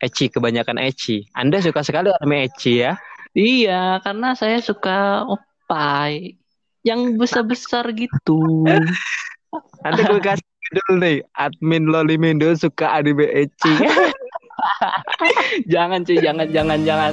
Eci kebanyakan Eci. Anda suka sekali anime Eci ya? Iya, karena saya suka opai yang besar-besar gitu. Nanti gue kasih judul nih, admin Lolimindo suka anime Eci. jangan cuy, jangan, jangan, jangan.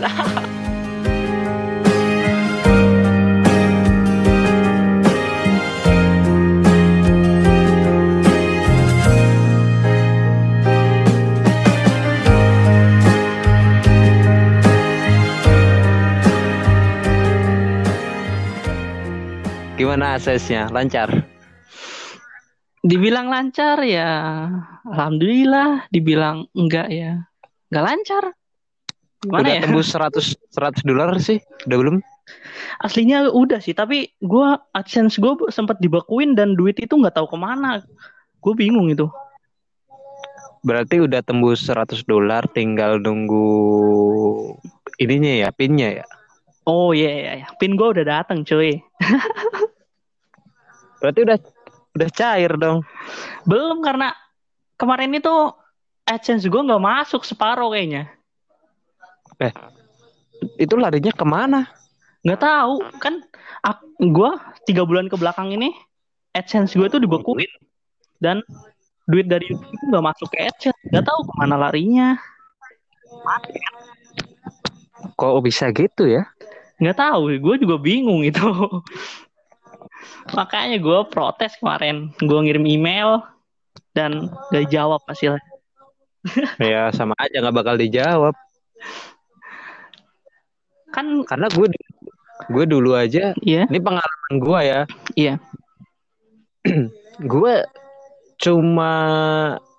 Gimana aksesnya? Lancar? Dibilang lancar ya, alhamdulillah. Dibilang enggak ya, enggak lancar. Gimana udah ya? tembus 100 100 dolar sih? Udah belum? Aslinya udah sih, tapi gue AdSense gue sempat dibakuin dan duit itu nggak tahu ke mana. Gue bingung itu. Berarti udah tembus 100 dolar, tinggal nunggu ininya ya, pinnya ya. Oh iya, yeah, yeah. pin gue udah datang cuy. Berarti udah udah cair dong. Belum karena kemarin itu AdSense gue nggak masuk separuh kayaknya. Eh, itu larinya ke mana? Nggak tahu kan. Gue tiga bulan ke belakang ini AdSense gue tuh dibekuin dan duit dari YouTube itu nggak masuk ke AdSense. Nggak tahu ke mana larinya. Kok bisa gitu ya? Nggak tahu, gue juga bingung itu. Makanya gue protes kemarin. Gue ngirim email dan gak dijawab hasilnya. ya sama aja gak bakal dijawab. Kan karena gue gue dulu aja. Iya. Ini pengalaman gue ya. Iya. gue cuma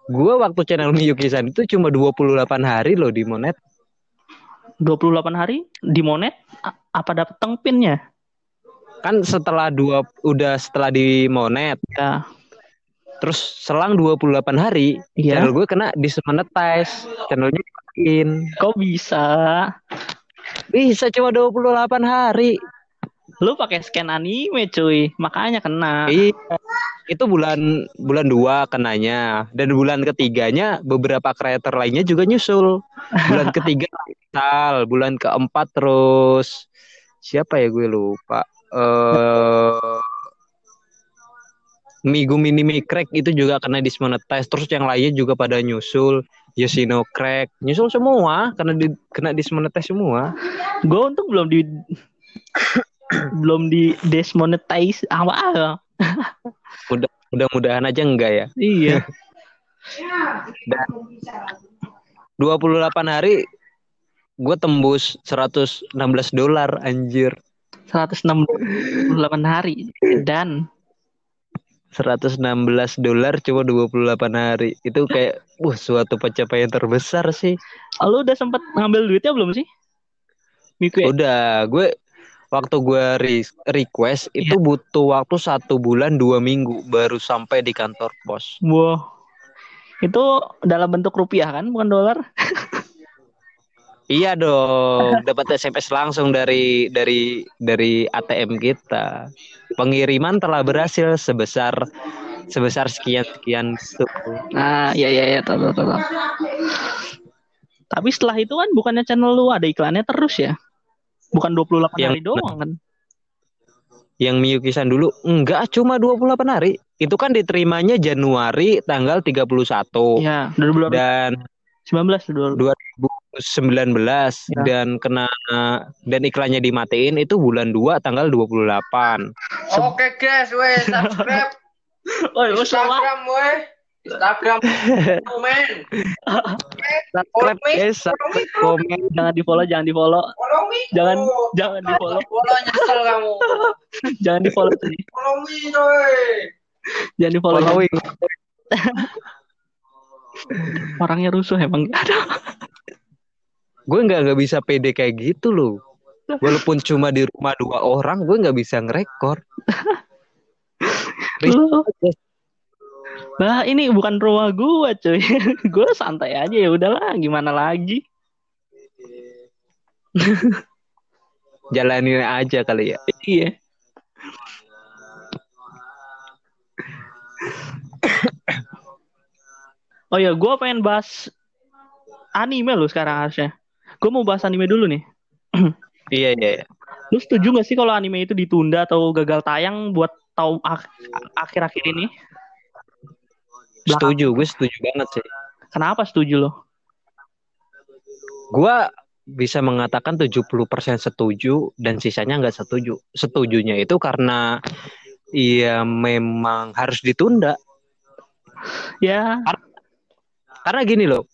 gue waktu channel Miyuki-san itu cuma 28 hari loh di Monet. 28 hari di Monet apa dapet tengpinnya? Kan setelah dua udah setelah di monet ya. Terus selang 28 hari ya. channel gue kena dismonetize channelnya dimatiin. Kok bisa? Bisa cuma 28 hari. Lu pakai scan anime cuy. Makanya kena. Iya. Itu bulan bulan dua kenanya. Dan bulan ketiganya beberapa kreator lainnya juga nyusul. Bulan ketiga tal. Bulan keempat terus siapa ya gue lupa uh, Migu Mini Crack itu juga kena dismonetize. Terus yang lainnya juga pada nyusul. Yoshino Crack. Nyusul semua karena di, kena dismonetize semua. Gue untuk belum di belum di dismonetize awal. Mudah mudah-mudahan aja enggak ya. Iya. Dan 28 hari gue tembus 116 dolar anjir 168 hari dan 116 dolar cuma 28 hari. Itu kayak wah suatu pencapaian terbesar sih. Lu udah sempat ngambil duitnya belum sih? Miku ya? Udah, gue waktu gue re request yeah. itu butuh waktu satu bulan dua minggu baru sampai di kantor pos. Wah, itu dalam bentuk rupiah kan, bukan dolar? Iya dong, dapat SMS langsung dari dari dari ATM kita. Pengiriman telah berhasil sebesar sebesar sekian sekian itu. Nah, iya iya iya, tahu tahu. Tapi setelah itu kan bukannya channel lu ada iklannya terus ya? Bukan 28 yang, hari doang kan? Yang Miyuki-san dulu enggak cuma 28 hari. Itu kan diterimanya Januari tanggal 31. Iya, dan 19 2019 ya. dan kena dan iklannya dimatiin itu bulan 2 tanggal 28. Oke guys, weh subscribe. Oi, Instagram weh. Instagram komen. Subscribe guys, komen jangan di follow, jangan di follow. Jangan jangan di follow. Nyesel kamu. jangan di follow tadi. Follow me, coy. Jangan di follow. Following. Orangnya rusuh emang ada. Gue nggak nggak bisa pede kayak gitu loh. Walaupun cuma di rumah dua orang, gue nggak bisa ngerekor. Nah ini bukan rumah gue cuy. gue santai aja ya udahlah gimana lagi. Jalanin aja kali ya. Iya. Oh ya, gue pengen bahas anime lo sekarang harusnya. Gue mau bahas anime dulu nih. Iya iya. iya. Lu setuju gak sih kalau anime itu ditunda atau gagal tayang buat tahun ak- akhir-akhir ini? Belakang. Setuju, gue setuju banget sih. Kenapa setuju lo? Gua bisa mengatakan 70% setuju dan sisanya nggak setuju. Setujunya itu karena ya memang harus ditunda. Ya, Karena gini loh.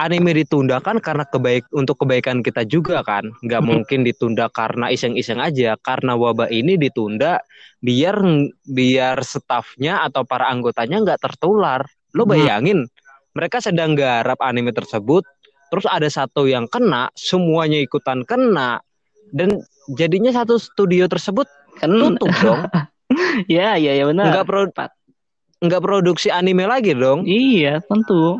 Anime ditunda kan karena kebaik untuk kebaikan kita juga kan. Nggak mungkin ditunda karena iseng-iseng aja. Karena wabah ini ditunda biar biar stafnya atau para anggotanya nggak tertular. Lo bayangin mereka sedang garap anime tersebut, terus ada satu yang kena, semuanya ikutan kena, dan jadinya satu studio tersebut kan tutup dong. ya, ya, ya benar. Nggak pro nggak produksi anime lagi dong. Iya, tentu.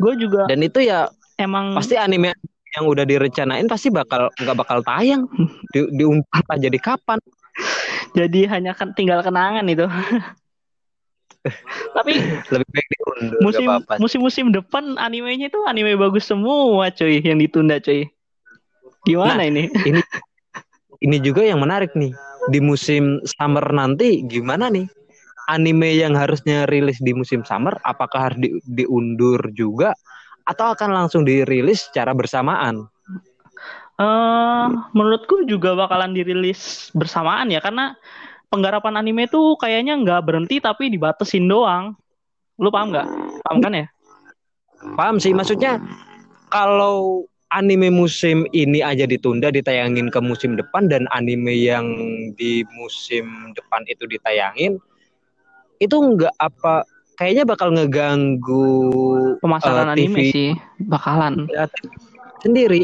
Gue juga Dan itu ya emang pasti anime yang udah direncanain pasti bakal nggak bakal tayang di diuntar jadi kapan jadi hanya kan tinggal kenangan itu. Tapi lebih baik diundur musim nggak apa-apa musim-musim depan animenya itu anime bagus semua, cuy, yang ditunda, cuy. Gimana Nah, ini? ini ini juga yang menarik nih di musim summer nanti gimana nih anime yang harusnya rilis di musim summer apakah harus di- diundur juga atau akan langsung dirilis secara bersamaan Eh, menurutku juga bakalan dirilis bersamaan ya karena penggarapan anime tuh kayaknya nggak berhenti tapi dibatasin doang. Lu paham nggak? Paham kan ya? paham sih maksudnya kalau anime musim ini aja ditunda ditayangin ke musim depan dan anime yang di musim depan itu ditayangin itu nggak apa kayaknya bakal ngeganggu Pemasaran Eh, anime sih bakalan. kreatif sendiri.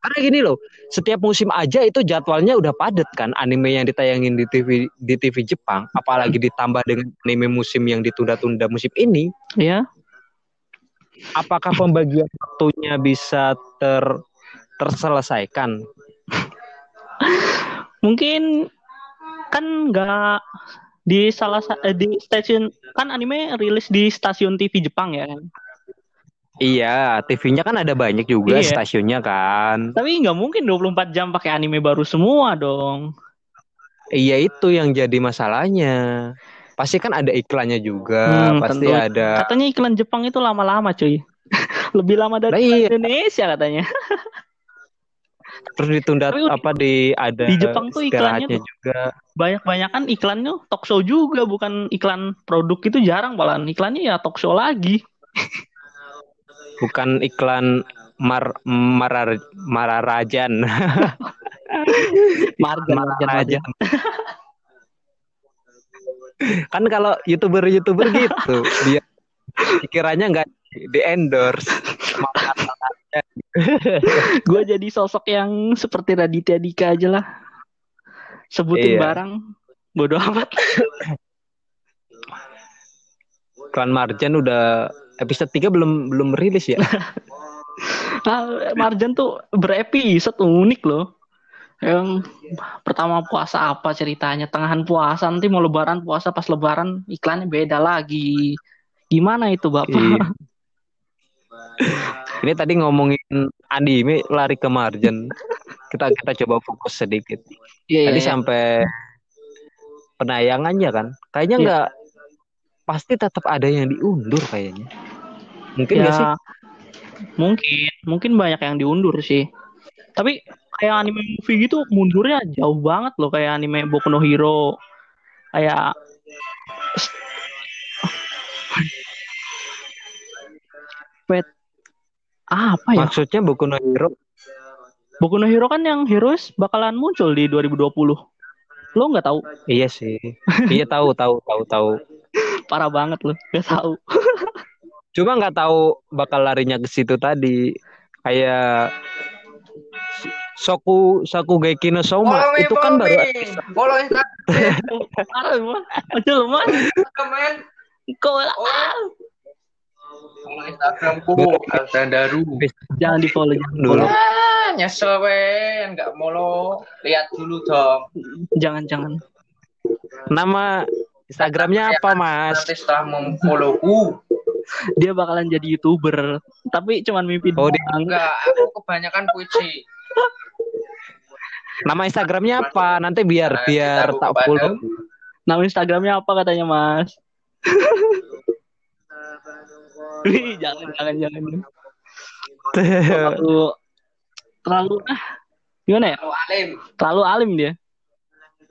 Karena gini loh, setiap musim aja itu jadwalnya udah padat kan anime yang ditayangin di TV di TV Jepang, apalagi ditambah dengan anime musim yang ditunda-tunda musim ini, Ya, apakah pembagian waktunya bisa ter terselesaikan? mungkin kan nggak di salah sa- eh, di stasiun kan anime rilis di stasiun TV Jepang ya kan. Iya, TV-nya kan ada banyak juga Iya. stasiunnya kan. Tapi nggak mungkin 24 jam pakai anime baru semua dong. Iya itu yang jadi masalahnya. Pasti kan ada iklannya juga, Hmm, pasti tentu. ada. Katanya iklan Jepang itu lama-lama cuy. Lebih lama dari iklan iya. Indonesia katanya. Terus ditunda Tapi apa di ada di Jepang tuh iklannya tuh- juga. Banyak-banyakan iklannya talk show juga bukan iklan produk itu jarang malahan. Iklannya ya talk show lagi. bukan iklan mar marar mararajan marjan, marjan. kan kalau youtuber youtuber gitu dia pikirannya nggak di endorse Gue jadi sosok yang seperti Raditya Dika aja lah. Sebutin Iya. barang. Bodoh amat. iklan marjan udah episode 3 belum belum rilis ya Ah, Marjan tuh berepisode unik loh. Yang pertama puasa apa ceritanya? Tengahan puasa nanti mau lebaran puasa pas lebaran iklannya beda lagi. Gimana itu bapak? Iya. ini tadi ngomongin anime lari ke marjan kita kita coba fokus sedikit Iya, tadi iya. sampai penayangannya kan kayaknya Iya. nggak pasti tetap ada yang diundur kayaknya mungkin nggak sih Ya, mungkin, mungkin banyak yang diundur sih. Tapi kayak anime movie gitu mundurnya jauh banget loh kayak anime Boku no Hero. Kayak Wait. Apa ya? maksudnya Boku no Hero Boku no Hero kan yang Heroes bakalan muncul di 2020. Lo nggak tahu? Iya sih. Iya tahu tahu tahu tahu. Parah banget lo, nggak tahu. Cuma nggak tahu bakal larinya ke situ tadi. Kayak Soku Soku Geki no Soma Follow me, itu kan baru. Follow Instagram, Parah. Aduh mah. men. Kau Oh. Follow Instagramku, Aldandaru. jangan di follow, jangan Dulu. Ah, nyesel wen, nggak mau lihat dulu dong. Jangan jangan. Nama Instagramnya apa Mas? Nanti setelah memfollowku, dia bakalan jadi youtuber tapi cuman mimpi Oh, dia- doang. Enggak, aku kebanyakan puisi. Nama Instagramnya apa? Nanti biar Nah, biar tak follow. nama instagramnya apa katanya mas Wih, jangan jangan jangan. Terlalu terlalu ah gimana ya? Kalau alim. terlalu alim dia.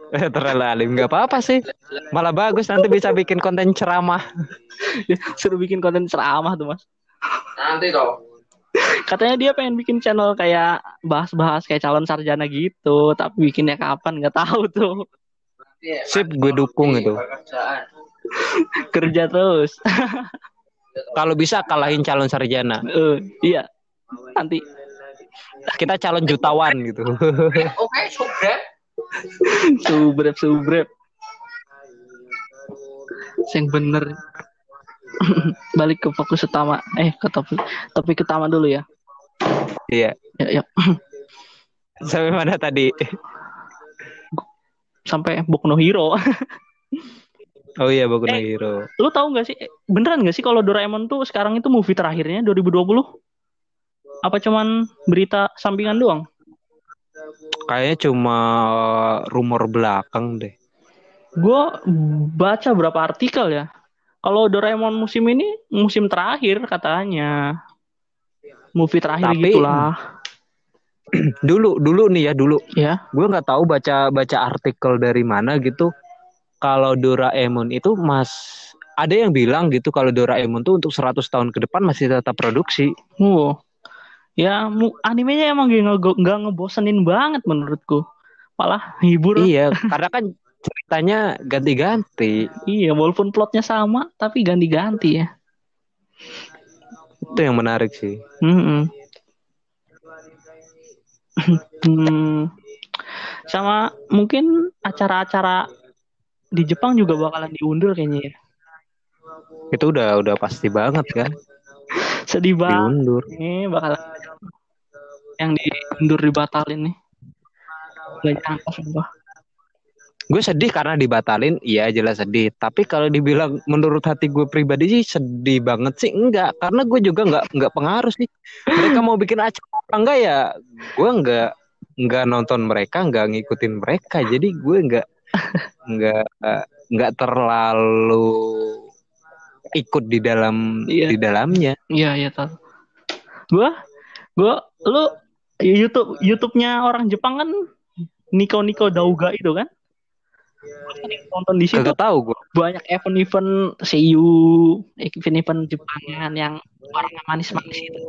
Terlalu alim. Nggak apa-apa sih. Malah bagus nanti bisa bikin konten ceramah. suruh bikin konten ceramah tuh mas. Nanti toh. katanya dia pengen bikin channel kayak bahas-bahas kayak calon sarjana gitu. Tapi bikinnya kapan? Nggak tahu tuh. Iya, Sip, gue dukung itu. Kerja terus Kalau bisa kalahin calon sarjana. Eh, iya nanti Kita calon jutawan gitu. Oke, subrek. subrep subrep yang bener balik ke fokus utama eh ke topik topik utama dulu ya Iya. ya, ya. Sampai mana tadi? sampai Boku no Hero Oh iya, Boku no Eh. Hero. lu tahu nggak sih eh, beneran nggak sih kalau Doraemon tuh sekarang itu movie terakhirnya 2020 apa cuman berita sampingan doang Kayaknya cuma rumor belakang deh. gue baca berapa artikel ya kalau Doraemon musim ini musim terakhir katanya movie terakhir Tapi- gitulah Dulu, dulu nih ya dulu. ya Gue nggak tahu baca baca artikel dari mana gitu. Kalau Doraemon itu mas ada yang bilang gitu kalau Doraemon tuh untuk 100 tahun ke depan masih tetap produksi. Wow. Ya, animenya emang gak, nge- nggak ngebosenin banget menurutku. Malah hibur. Iya, karena kan ceritanya ganti-ganti. Iya, walaupun plotnya sama, tapi ganti-ganti ya. Itu yang menarik sih. Mm-mm. Hmm. Sama mungkin acara-acara di Jepang juga bakalan diundur kayaknya ya. Itu udah udah pasti banget kan Sedih banget diundur. nih bakalan yang diundur dibatalin nih. Gak nyangka sumpah. Gue sedih karena dibatalin, iya jelas sedih. Tapi kalau dibilang menurut hati gue pribadi sih sedih banget sih enggak, karena gue juga enggak enggak pengaruh sih. Mereka mau bikin acara apa enggak ya, gue enggak enggak nonton mereka, enggak ngikutin mereka. Jadi gue enggak enggak enggak terlalu ikut di dalam Iya. di dalamnya. Iya, iya tahu. Gua gua lu YouTube YouTube-nya orang Jepang kan Niko Niko Dauga itu kan? Gua sering nonton di situ tahu gue. banyak event-event seiyu, event-event Jepangan yang orang manis-manis itu.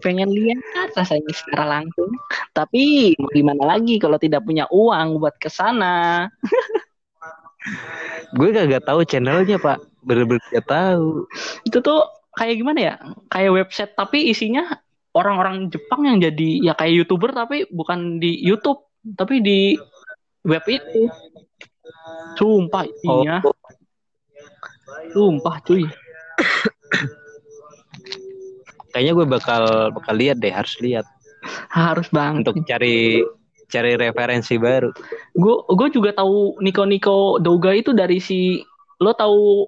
Pengen lihat rasanya secara langsung. Tapi mau gimana lagi kalau tidak punya uang buat ke sana. Gue kagak tahu channelnya pak, bener-bener gak tahu. Itu tuh kayak gimana ya? Kayak website tapi isinya orang-orang Jepang yang jadi ya kayak YouTuber tapi bukan di YouTube, tapi di web itu. Sumpah Oh, iya, sumpah cuy. kayaknya gue bakal bakal lihat deh, harus lihat Harus banget. untuk cari cari referensi baru. gue gue juga tahu Niko Niko Doga itu dari si lo tahu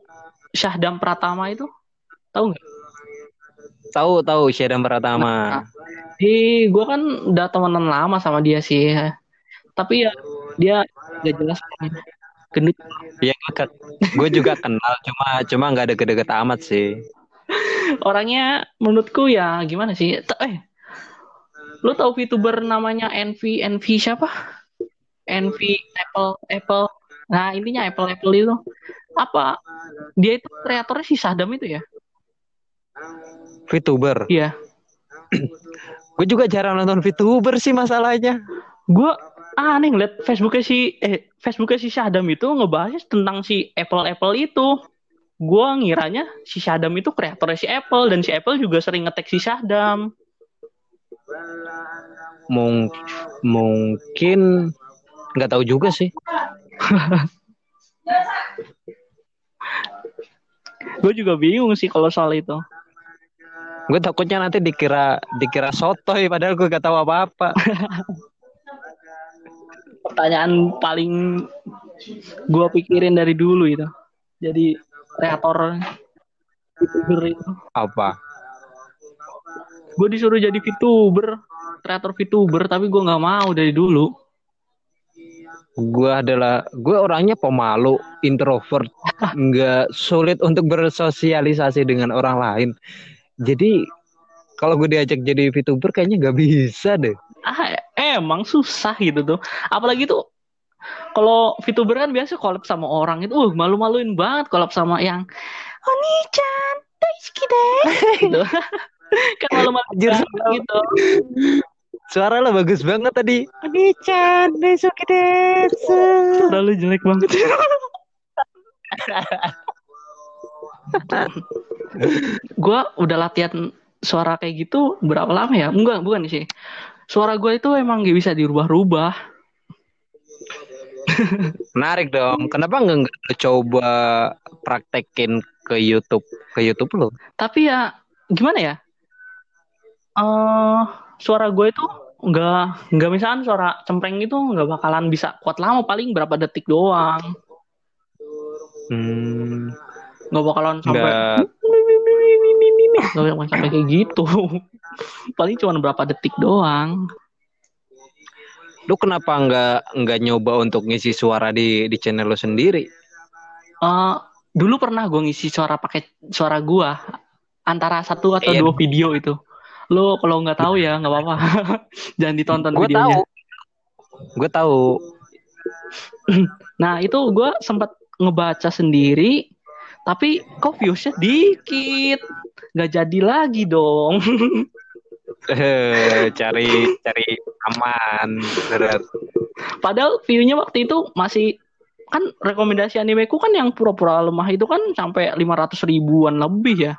Syahdam Pratama itu tahu nggak? Tahu tahu Syedam Pratama. Di gue kan udah temenan lama sama dia sih, tapi ya dia gak jelas orangnya. gendut. Iya gue juga kenal cuma cuma nggak deket-deket amat sih. Orangnya menurutku ya gimana sih? T- Eh, lo tahu VTuber namanya Envy Envy siapa? Envy Apple Apple. Nah intinya Apple Apple itu apa? Dia itu kreatornya si Saddam itu ya? VTuber. Iya. Gue juga jarang nonton VTuber sih masalahnya. gue aneh ngeliat Facebooknya si eh Facebooknya si Syadam itu ngebahas tentang si Apple Apple itu. Gue ngiranya si Syadam itu kreatornya si Apple dan si Apple juga sering ngetek si Syadam. Mung mungkin nggak tahu juga sih. Gue juga bingung sih kalau soal itu. Gue takutnya nanti dikira dikira sotoy padahal gue gak tahu apa-apa. Pertanyaan paling gue pikirin dari dulu itu. Jadi kreator VTuber itu. Apa? Gue disuruh jadi VTuber, kreator VTuber, tapi gue nggak mau dari dulu. Gue adalah gue orangnya pemalu, introvert, nggak sulit untuk bersosialisasi dengan orang lain. Jadi kalau gue diajak jadi VTuber kayaknya nggak bisa deh. Ah, emang susah gitu tuh. Apalagi tuh kalau VTuber kan biasa collab sama orang itu, uh malu-maluin banget collab sama yang Oni-chan, daisuki desu gitu. kan malu-maluin gitu. Suara lo bagus banget tadi. Oni-chan, Daisuke desu. Terlalu jelek banget. gua udah latihan suara kayak gitu berapa lama ya? Enggak, bukan sih. Suara gue itu emang gak bisa dirubah-rubah. Menarik dong. Kenapa nggak coba praktekin ke YouTube ke YouTube lo? Tapi ya gimana ya? eh suara gue itu nggak nggak misalkan suara cempreng itu nggak bakalan bisa kuat lama paling berapa detik doang Hmm, nggak bakalan sampai nggak. Nggak bakalan sampai kayak gitu paling cuma berapa detik doang Lu kenapa nggak nggak nyoba untuk ngisi suara di di channel lo sendiri? Eh dulu pernah gue ngisi suara pakai suara gua antara satu atau Iya. dua video itu lo kalau nggak tahu ya nggak apa-apa jangan ditonton Gue videonya tahu. Gue tahu. Nah itu gue sempat ngebaca sendiri, tapi kok viewsnya dikit, nggak jadi lagi dong. Eh, cari cari aman. Berat. Padahal viewnya waktu itu masih kan rekomendasi animeku kan yang pura-pura lemah itu kan sampai 500 ribuan lebih ya.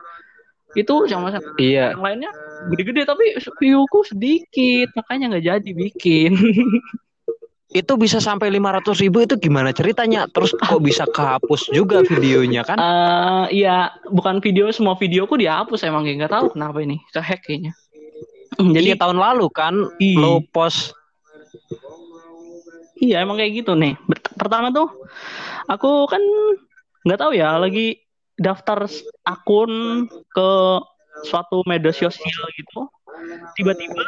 Itu sama sama Iya. yang lainnya gede-gede tapi viewku sedikit, makanya nggak jadi bikin. Itu bisa sampai 500 ribu itu gimana ceritanya? Terus kok bisa kehapus juga videonya kan? Eh iya, bukan video semua videoku dihapus emang nggak tahu kenapa ini, kehack kayaknya. Jadi Jadi tahun lalu kan Iya. lo post Iya emang kayak gitu nih. Pertama tuh aku kan nggak tahu ya lagi daftar akun ke suatu media sosial gitu. Tiba-tiba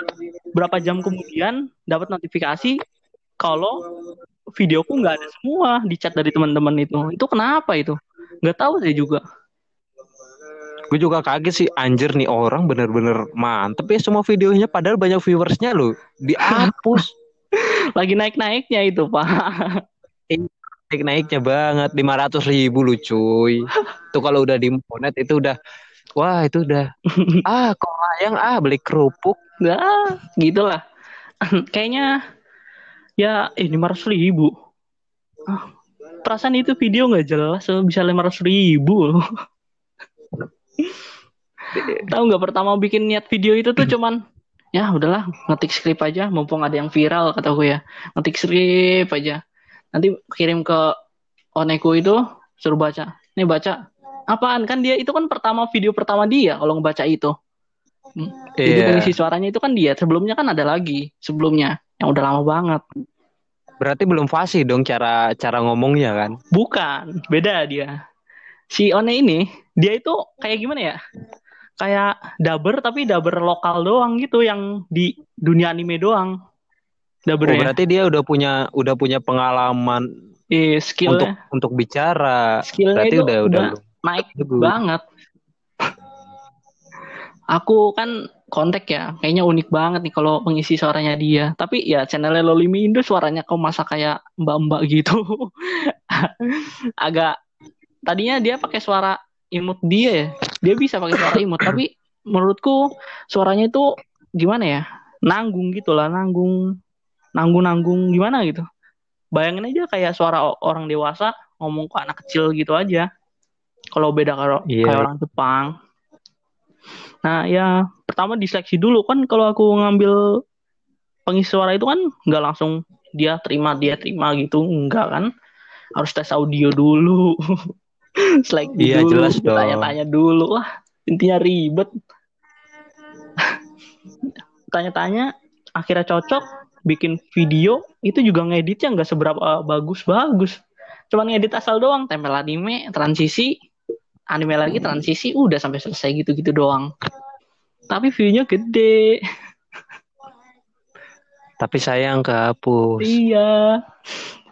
berapa jam kemudian dapat notifikasi kalau videoku nggak ada semua di chat dari teman-teman itu. Itu kenapa itu? Nggak tahu saya juga. Gue juga kaget sih anjir nih orang bener-bener mantep ya semua videonya padahal banyak viewersnya loh dihapus Lagi naik-naiknya itu pak. naik naiknya banget 500 ribu lu cuy tuh kalau udah di monet itu udah wah itu udah ah kok layang ah beli kerupuk Nah, gitulah. Kayaknya ya eh 500 ribu. Ah, perasaan itu video nggak jelas so, bisa 500 ribu. Tahu nggak pertama bikin niat video itu tuh cuman ya udahlah ngetik skrip aja mumpung ada yang viral kata gue ya ngetik skrip aja nanti kirim ke oneku itu suruh baca nih baca apaan kan dia itu kan pertama video pertama dia kalau ngebaca itu Hmm. Jadi Iya. pengisi suaranya itu kan dia. Sebelumnya kan ada lagi sebelumnya yang udah lama banget. berarti belum fasih dong cara cara ngomongnya kan Bukan, beda dia. Si One ini dia itu kayak gimana ya? Kayak dubber tapi dubber lokal doang gitu yang di dunia anime doang. oh, Dubbernya. berarti dia udah punya udah punya pengalaman Eh, untuk skillnya untuk bicara skillnya berarti itu udah udah naik banget. Aku kan kontak ya, kayaknya unik banget nih kalau mengisi suaranya dia. Tapi ya channelnya Lolimi Indo suaranya kok masa kayak mbak-mbak gitu. Agak tadinya dia pakai suara imut dia ya. Dia bisa pakai suara imut, tapi menurutku suaranya itu gimana ya? Nanggung gitu lah, nanggung nanggung-nanggung gimana gitu. Bayangin aja kayak suara orang dewasa ngomong ke anak kecil gitu aja. Kalau beda kalau Iya. kayak orang Jepang. Nah, ya pertama diseleksi dulu. Kan kalau aku ngambil pengisi suara itu kan nggak langsung dia terima dia terima gitu. Enggak kan? Harus tes audio dulu. Seleksi Iya, dulu jelas dong. tanya-tanya dulu wah intinya ribet. Tanya-tanya akhirnya cocok bikin video itu juga ngeditnya nggak seberapa bagus-bagus. Cuman ngedit asal doang tempel anime transisi anime lagi transisi udah sampai selesai gitu-gitu doang. Tapi view-nya gede. Tapi sayang kehapus. Iya.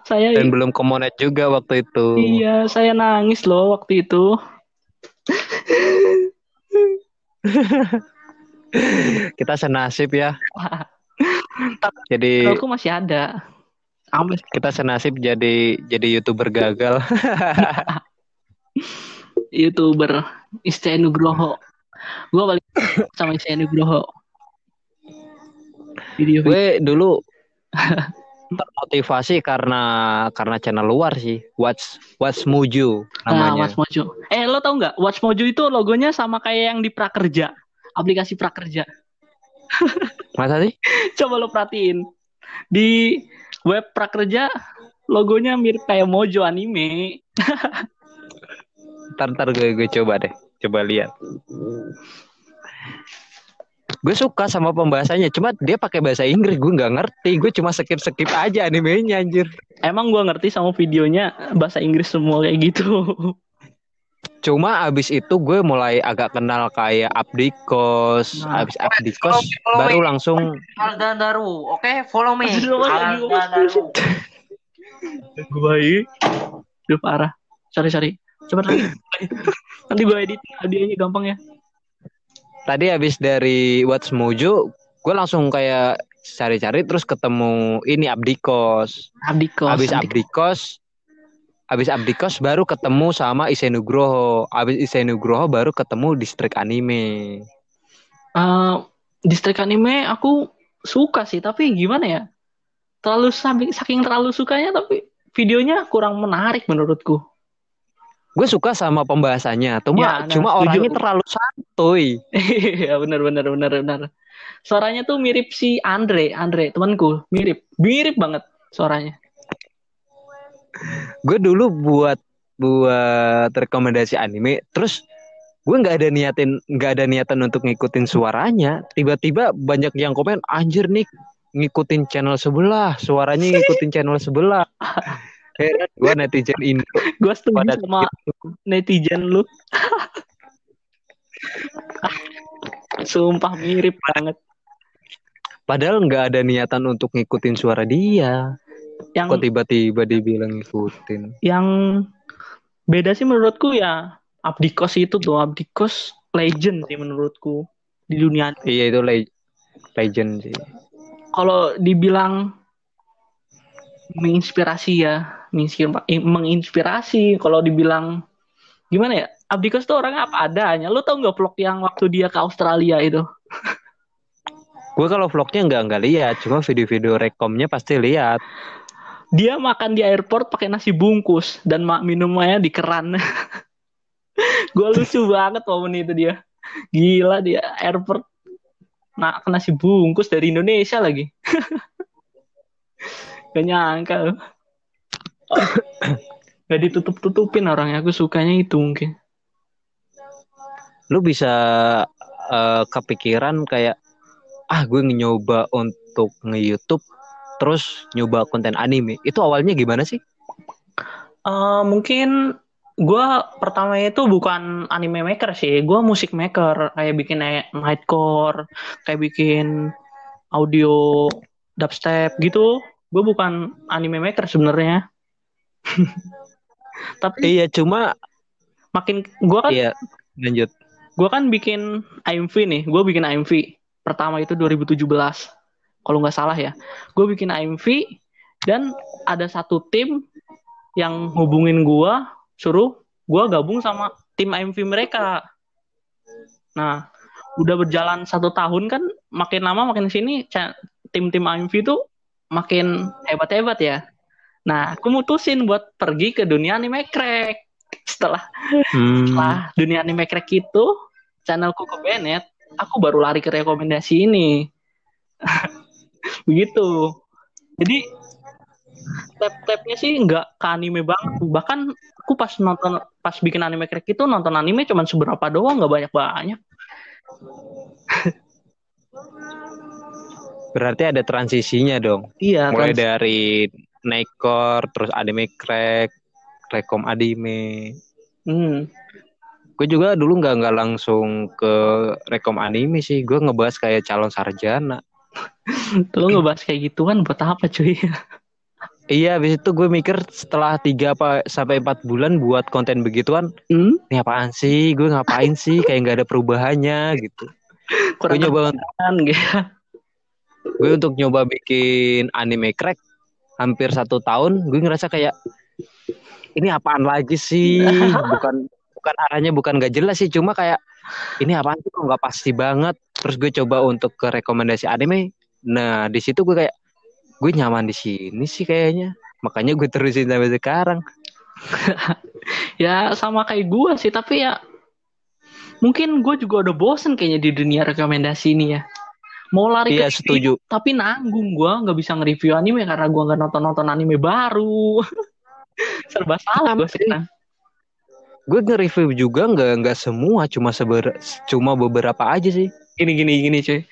Saya Dan belum komonet juga waktu itu. iya, saya nangis loh waktu itu. Kita senasib ya. jadi Aku masih ada. Kita senasib jadi jadi youtuber gagal. YouTuber Istri Nugroho. Gue balik sama Istri Nugroho. Video gue dulu termotivasi karena karena channel luar sih. Watch Watch Mojo Nah, namanya. Watch Mojo. Eh, lo tau nggak? Watch Mojo itu logonya sama kayak yang di Prakerja. Aplikasi Prakerja. Masa sih? Coba lo perhatiin. Di web Prakerja, logonya mirip kayak Mojo anime. Ntar, ntar gue, gue coba deh. Coba lihat. Gue suka sama pembahasannya, cuma dia pakai bahasa Inggris, gue nggak ngerti. Gue cuma skip-skip aja animenya anjir. Emang gua ngerti sama videonya bahasa Inggris semua kayak gitu. Cuma abis itu gue mulai agak kenal kayak Abdikos, Nah. abis Abdikos baru langsung Aldan Daru, oke follow me. Aduh, aduh. Aldan Daru. Gue Duh parah. Sorry, sorry. Coba lagi. Nanti gue edit audionya gampang ya. tadi abis dari What's Mojo, gue langsung kayak cari-cari terus ketemu ini Abdikos. Abdikos. Abis Abdikos, abis Abdikos baru ketemu sama Isenugroho. Abis Isenugroho baru ketemu Distrik Anime. Eh, distrik anime aku suka sih, tapi gimana ya? Terlalu saking terlalu sukanya tapi videonya kurang menarik menurutku. Gue suka sama pembahasannya, cuma Ya, nah, cuma setuju. orangnya terlalu santuy. Iya benar benar benar benar. Suaranya tuh mirip si Andre, Andre temanku, mirip, mirip banget suaranya. Gue dulu buat buat rekomendasi anime, terus gue nggak ada niatin nggak ada niatan untuk ngikutin suaranya. Tiba-tiba banyak yang komen, anjir nih ngikutin channel sebelah, suaranya ngikutin channel sebelah. Heran gue netizen Indo Gue setuju pada sama netizen lu. Sumpah mirip banget. Padahal nggak ada niatan untuk ngikutin suara dia. Yang Kok tiba-tiba dibilang ngikutin? yang beda sih menurutku ya Abdikos itu tuh Abdikos legend sih menurutku di dunia. Iya itu le- legend sih. Kalau dibilang menginspirasi ya, menginspirasi. Kalau dibilang gimana ya, Abdikos tuh orangnya apa adanya. Lu tau nggak vlog yang waktu dia ke Australia itu? Gue kalau vlognya nggak nggak lihat, cuma video-video rekomnya pasti lihat. Dia makan di airport pakai nasi bungkus dan minumnya di keran. Gue lucu banget momen itu dia. Gila dia airport nah nasi bungkus dari Indonesia lagi. Gak nyangka. Gak ditutup-tutupin orangnya. Aku sukanya itu mungkin. Lu bisa eh, kepikiran kayak ah gue nyoba untuk nge-YouTube terus nyoba konten anime. Itu awalnya gimana sih? Eh, mungkin gue pertama itu bukan anime maker sih, gue musik maker kayak bikin nightcore, kayak bikin audio dubstep gitu. Gue bukan anime maker sebenarnya. Tapi Iya, cuma makin gue kan iya lanjut. gue kan bikin AMV nih, gue bikin AMV pertama itu 2017 kalau nggak salah ya. Gue bikin AMV dan ada satu tim yang hubungin gue suruh gue gabung sama tim AMV mereka. Nah, udah berjalan satu tahun kan, makin lama makin sini tim-tim AMV itu makin hebat-hebat ya. Nah, aku mutusin buat pergi ke dunia anime crack. Setelah Hmm, setelah dunia anime crack itu channelku ke Bennett aku baru lari ke rekomendasi ini. Begitu. Jadi tab-tabnya sih nggak ke anime banget. Bahkan aku pas nonton pas bikin anime crack itu nonton anime cuman seberapa doang nggak banyak banyak berarti ada transisinya dong. iya Mulai trans- dari Nekor, terus anime crack, rekom anime. hmm. gue juga dulu nggak nggak langsung ke rekom anime sih gue ngebahas kayak calon sarjana Lu ngebahas kayak gituan buat apa cuy? iya habis itu gue mikir setelah tiga apa sampai empat bulan buat konten begituan Hmm? ini apaan sih gue ngapain sih kayak nggak ada perubahannya gitu Kurang gue nyoba gitu. gue untuk nyoba bikin anime crack hampir satu tahun gue ngerasa kayak ini apaan lagi sih? Bukan bukan arahnya bukan gak jelas sih cuma kayak ini apaan sih? Nggak pasti banget? Terus gue coba untuk ke rekomendasi anime. Nah di situ gue kayak gue nyaman di sini sih kayaknya. Makanya gue terusin sampai sekarang. Ya sama kayak gua sih, tapi ya mungkin gue juga udah bosen kayaknya di dunia rekomendasi ini ya. Mau lari iya ke setuju tapi nanggung gua nggak bisa nge-review anime karena gua nggak nonton-nonton anime baru. Serba salah gue sekarang. gue nge-review juga nggak nggak semua cuma seber cuma beberapa aja sih Gini gini gini cuy.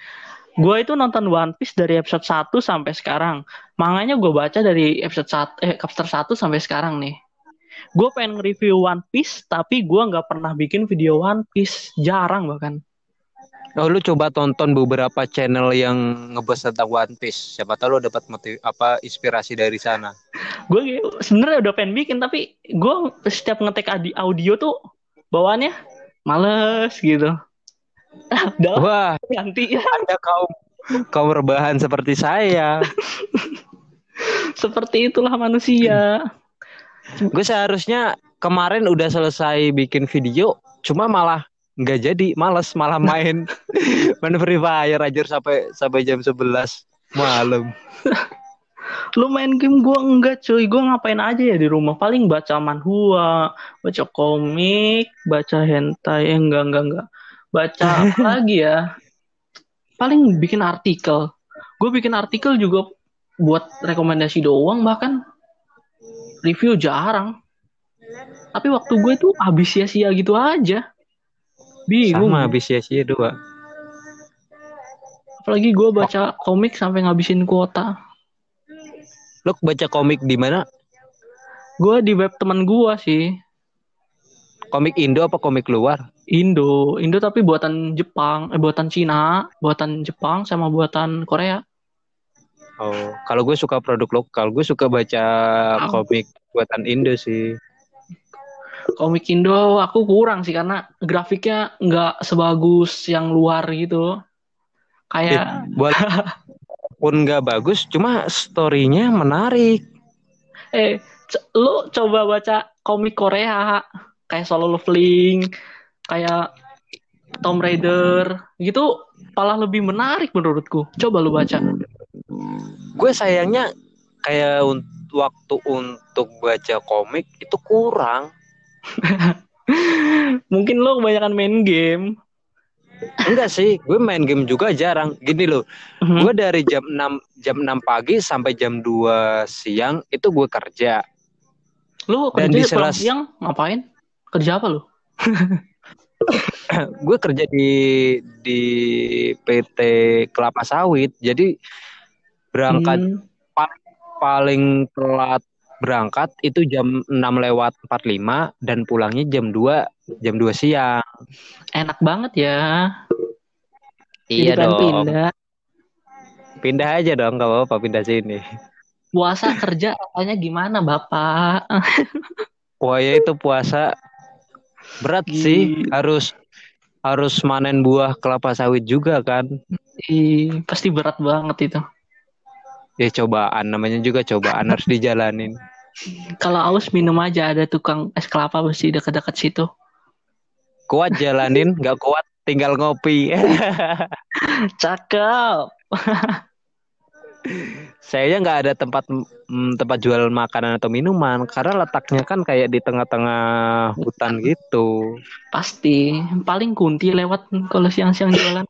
Gue itu nonton One Piece dari episode 1 sampai sekarang. Manganya gue baca dari episode 1 eh chapter 1 sampai sekarang nih. Gue pengen nge-review One Piece tapi gue nggak pernah bikin video One Piece, jarang bahkan. Oh, lu coba tonton beberapa channel yang ngebahas tentang One Piece. Siapa tahu lu dapat motiv apa inspirasi dari sana. Gue sebenarnya udah pengen bikin tapi gue setiap ngetek audio tuh bawaannya males gitu. Ah, udah lah, Wah, ganti ya. Anda kaum kaum rebahan seperti saya. Seperti itulah manusia. Gue seharusnya kemarin udah selesai bikin video, cuma malah nggak jadi, males malah main main Free Fire aja sampai sampai jam 11 malam. Lu main game gue enggak cuy, gue ngapain aja ya di rumah? Paling baca manhwa, baca komik, baca hentai, eh, enggak enggak enggak. Baca apa lagi ya? Paling bikin artikel. Gue bikin artikel juga buat rekomendasi doang bahkan review jarang. Tapi waktu gue tuh habis sia-sia gitu aja. Bingung. Sama habis sia-sia dua. Apalagi gue baca komik sampai ngabisin kuota. Lu baca komik di mana? Gue di web teman gue sih. Komik Indo apa komik luar? Indo, Indo tapi buatan Jepang, eh buatan Cina, buatan Jepang sama buatan Korea. Oh, kalau gue suka produk lokal, gue suka baca Oh. komik buatan Indo sih. Komik Indo aku kurang sih karena grafiknya nggak sebagus yang luar gitu. Kayak Walaupun nggak bagus, cuma storynya menarik. eh lu coba baca komik Korea kayak Solo Leveling, kayak Tomb Raider gitu malah lebih menarik menurutku. Coba lu baca. Gue sayangnya kayak un- waktu untuk baca komik itu kurang. Mungkin lu kebanyakan main game. Enggak sih, gue main game juga jarang. Gini loh, Mhm. gue dari jam 6 jam 6 pagi sampai jam 2 siang itu gue kerja. Lu Dan kerja di selas- siang ngapain? Kerja apa lu? gue kerja di di PT Kelapa Sawit. Jadi berangkat Hmm. paling telat berangkat itu jam 6 lewat 45 dan pulangnya jam 2 jam 2 siang. Enak banget ya. Iya Jadi pengen dong. Pindah. Pindah aja dong kalau apa pindah sini. Puasa kerja rasanya gimana, Bapak? Wah ya itu puasa berat sih Gila. harus harus manen buah kelapa sawit juga kan. Ih, pasti berat banget itu. Ya cobaan namanya juga cobaan harus dijalanin. Kalau aus minum aja ada tukang es kelapa besi dekat-dekat situ. Kuat jalanin, nggak kuat tinggal ngopi. Cakep. Saya nggak ada tempat mm, tempat jual makanan atau minuman karena letaknya kan kayak di tengah-tengah hutan gitu. Pasti. Paling kunti lewat kalau siang-siang jualan.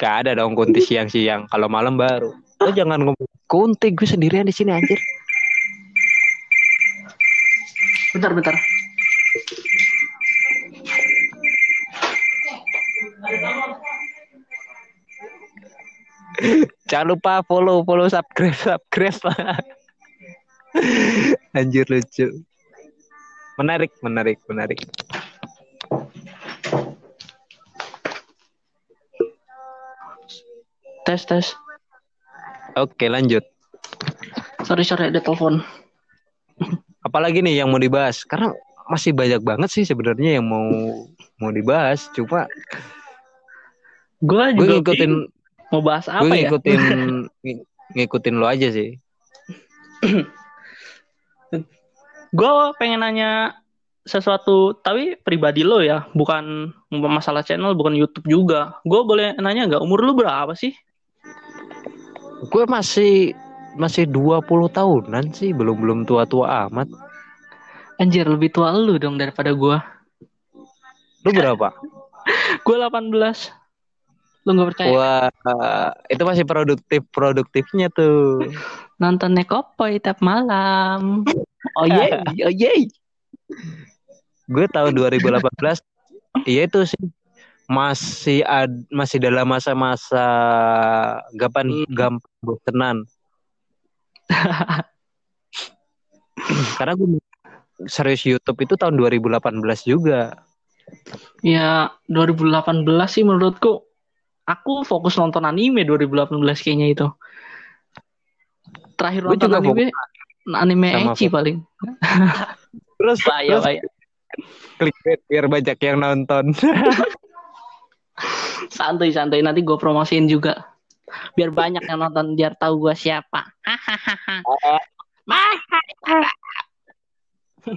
Gak ada dong kunti siang-siang. Kalau malam baru. Lo jangan ngomong kunti gue sendirian di sini anjir. Bentar, bentar. Jangan lupa follow, follow, subscribe, subscribe lah. Anjir lucu. Menarik, menarik, menarik. Tes, tes. Oke, lanjut. Sorry, sorry, ada telepon. Apalagi nih yang mau dibahas? Karena masih banyak banget sih sebenarnya yang mau mau dibahas. Cuma Gue juga ngikutin mau bahas apa ya? ngikutin ng- ngikutin lo aja sih. Gue pengen nanya sesuatu tapi pribadi lo ya, bukan masalah channel, bukan YouTube juga. Gue boleh nanya nggak umur lu berapa sih? Gue masih masih 20 tahunan sih, belum belum tua-tua amat. Anjir lebih tua lu dong daripada gue. Lu berapa? Gue 18. Lu nggak percaya? Wah, itu masih produktif produktifnya tuh. Nonton Nekopoy tiap malam. Oh ye, oh ye. Gue tahun 2018, iya itu sih masih ad, masih dalam masa-masa gampang Hmm. gampang bosenan. Karena gue serius YouTube itu tahun 2018 juga. Ya 2018 sih menurutku aku fokus nonton anime 2018 kayaknya itu. Terakhir Gue nonton juga anime anime Sama ecchi paling. Terus, Bahaya, terus clickbait biar banyak yang nonton. Santuy santuy nanti gue promosiin juga. Biar banyak yang nonton biar tahu gue siapa. Hahaha.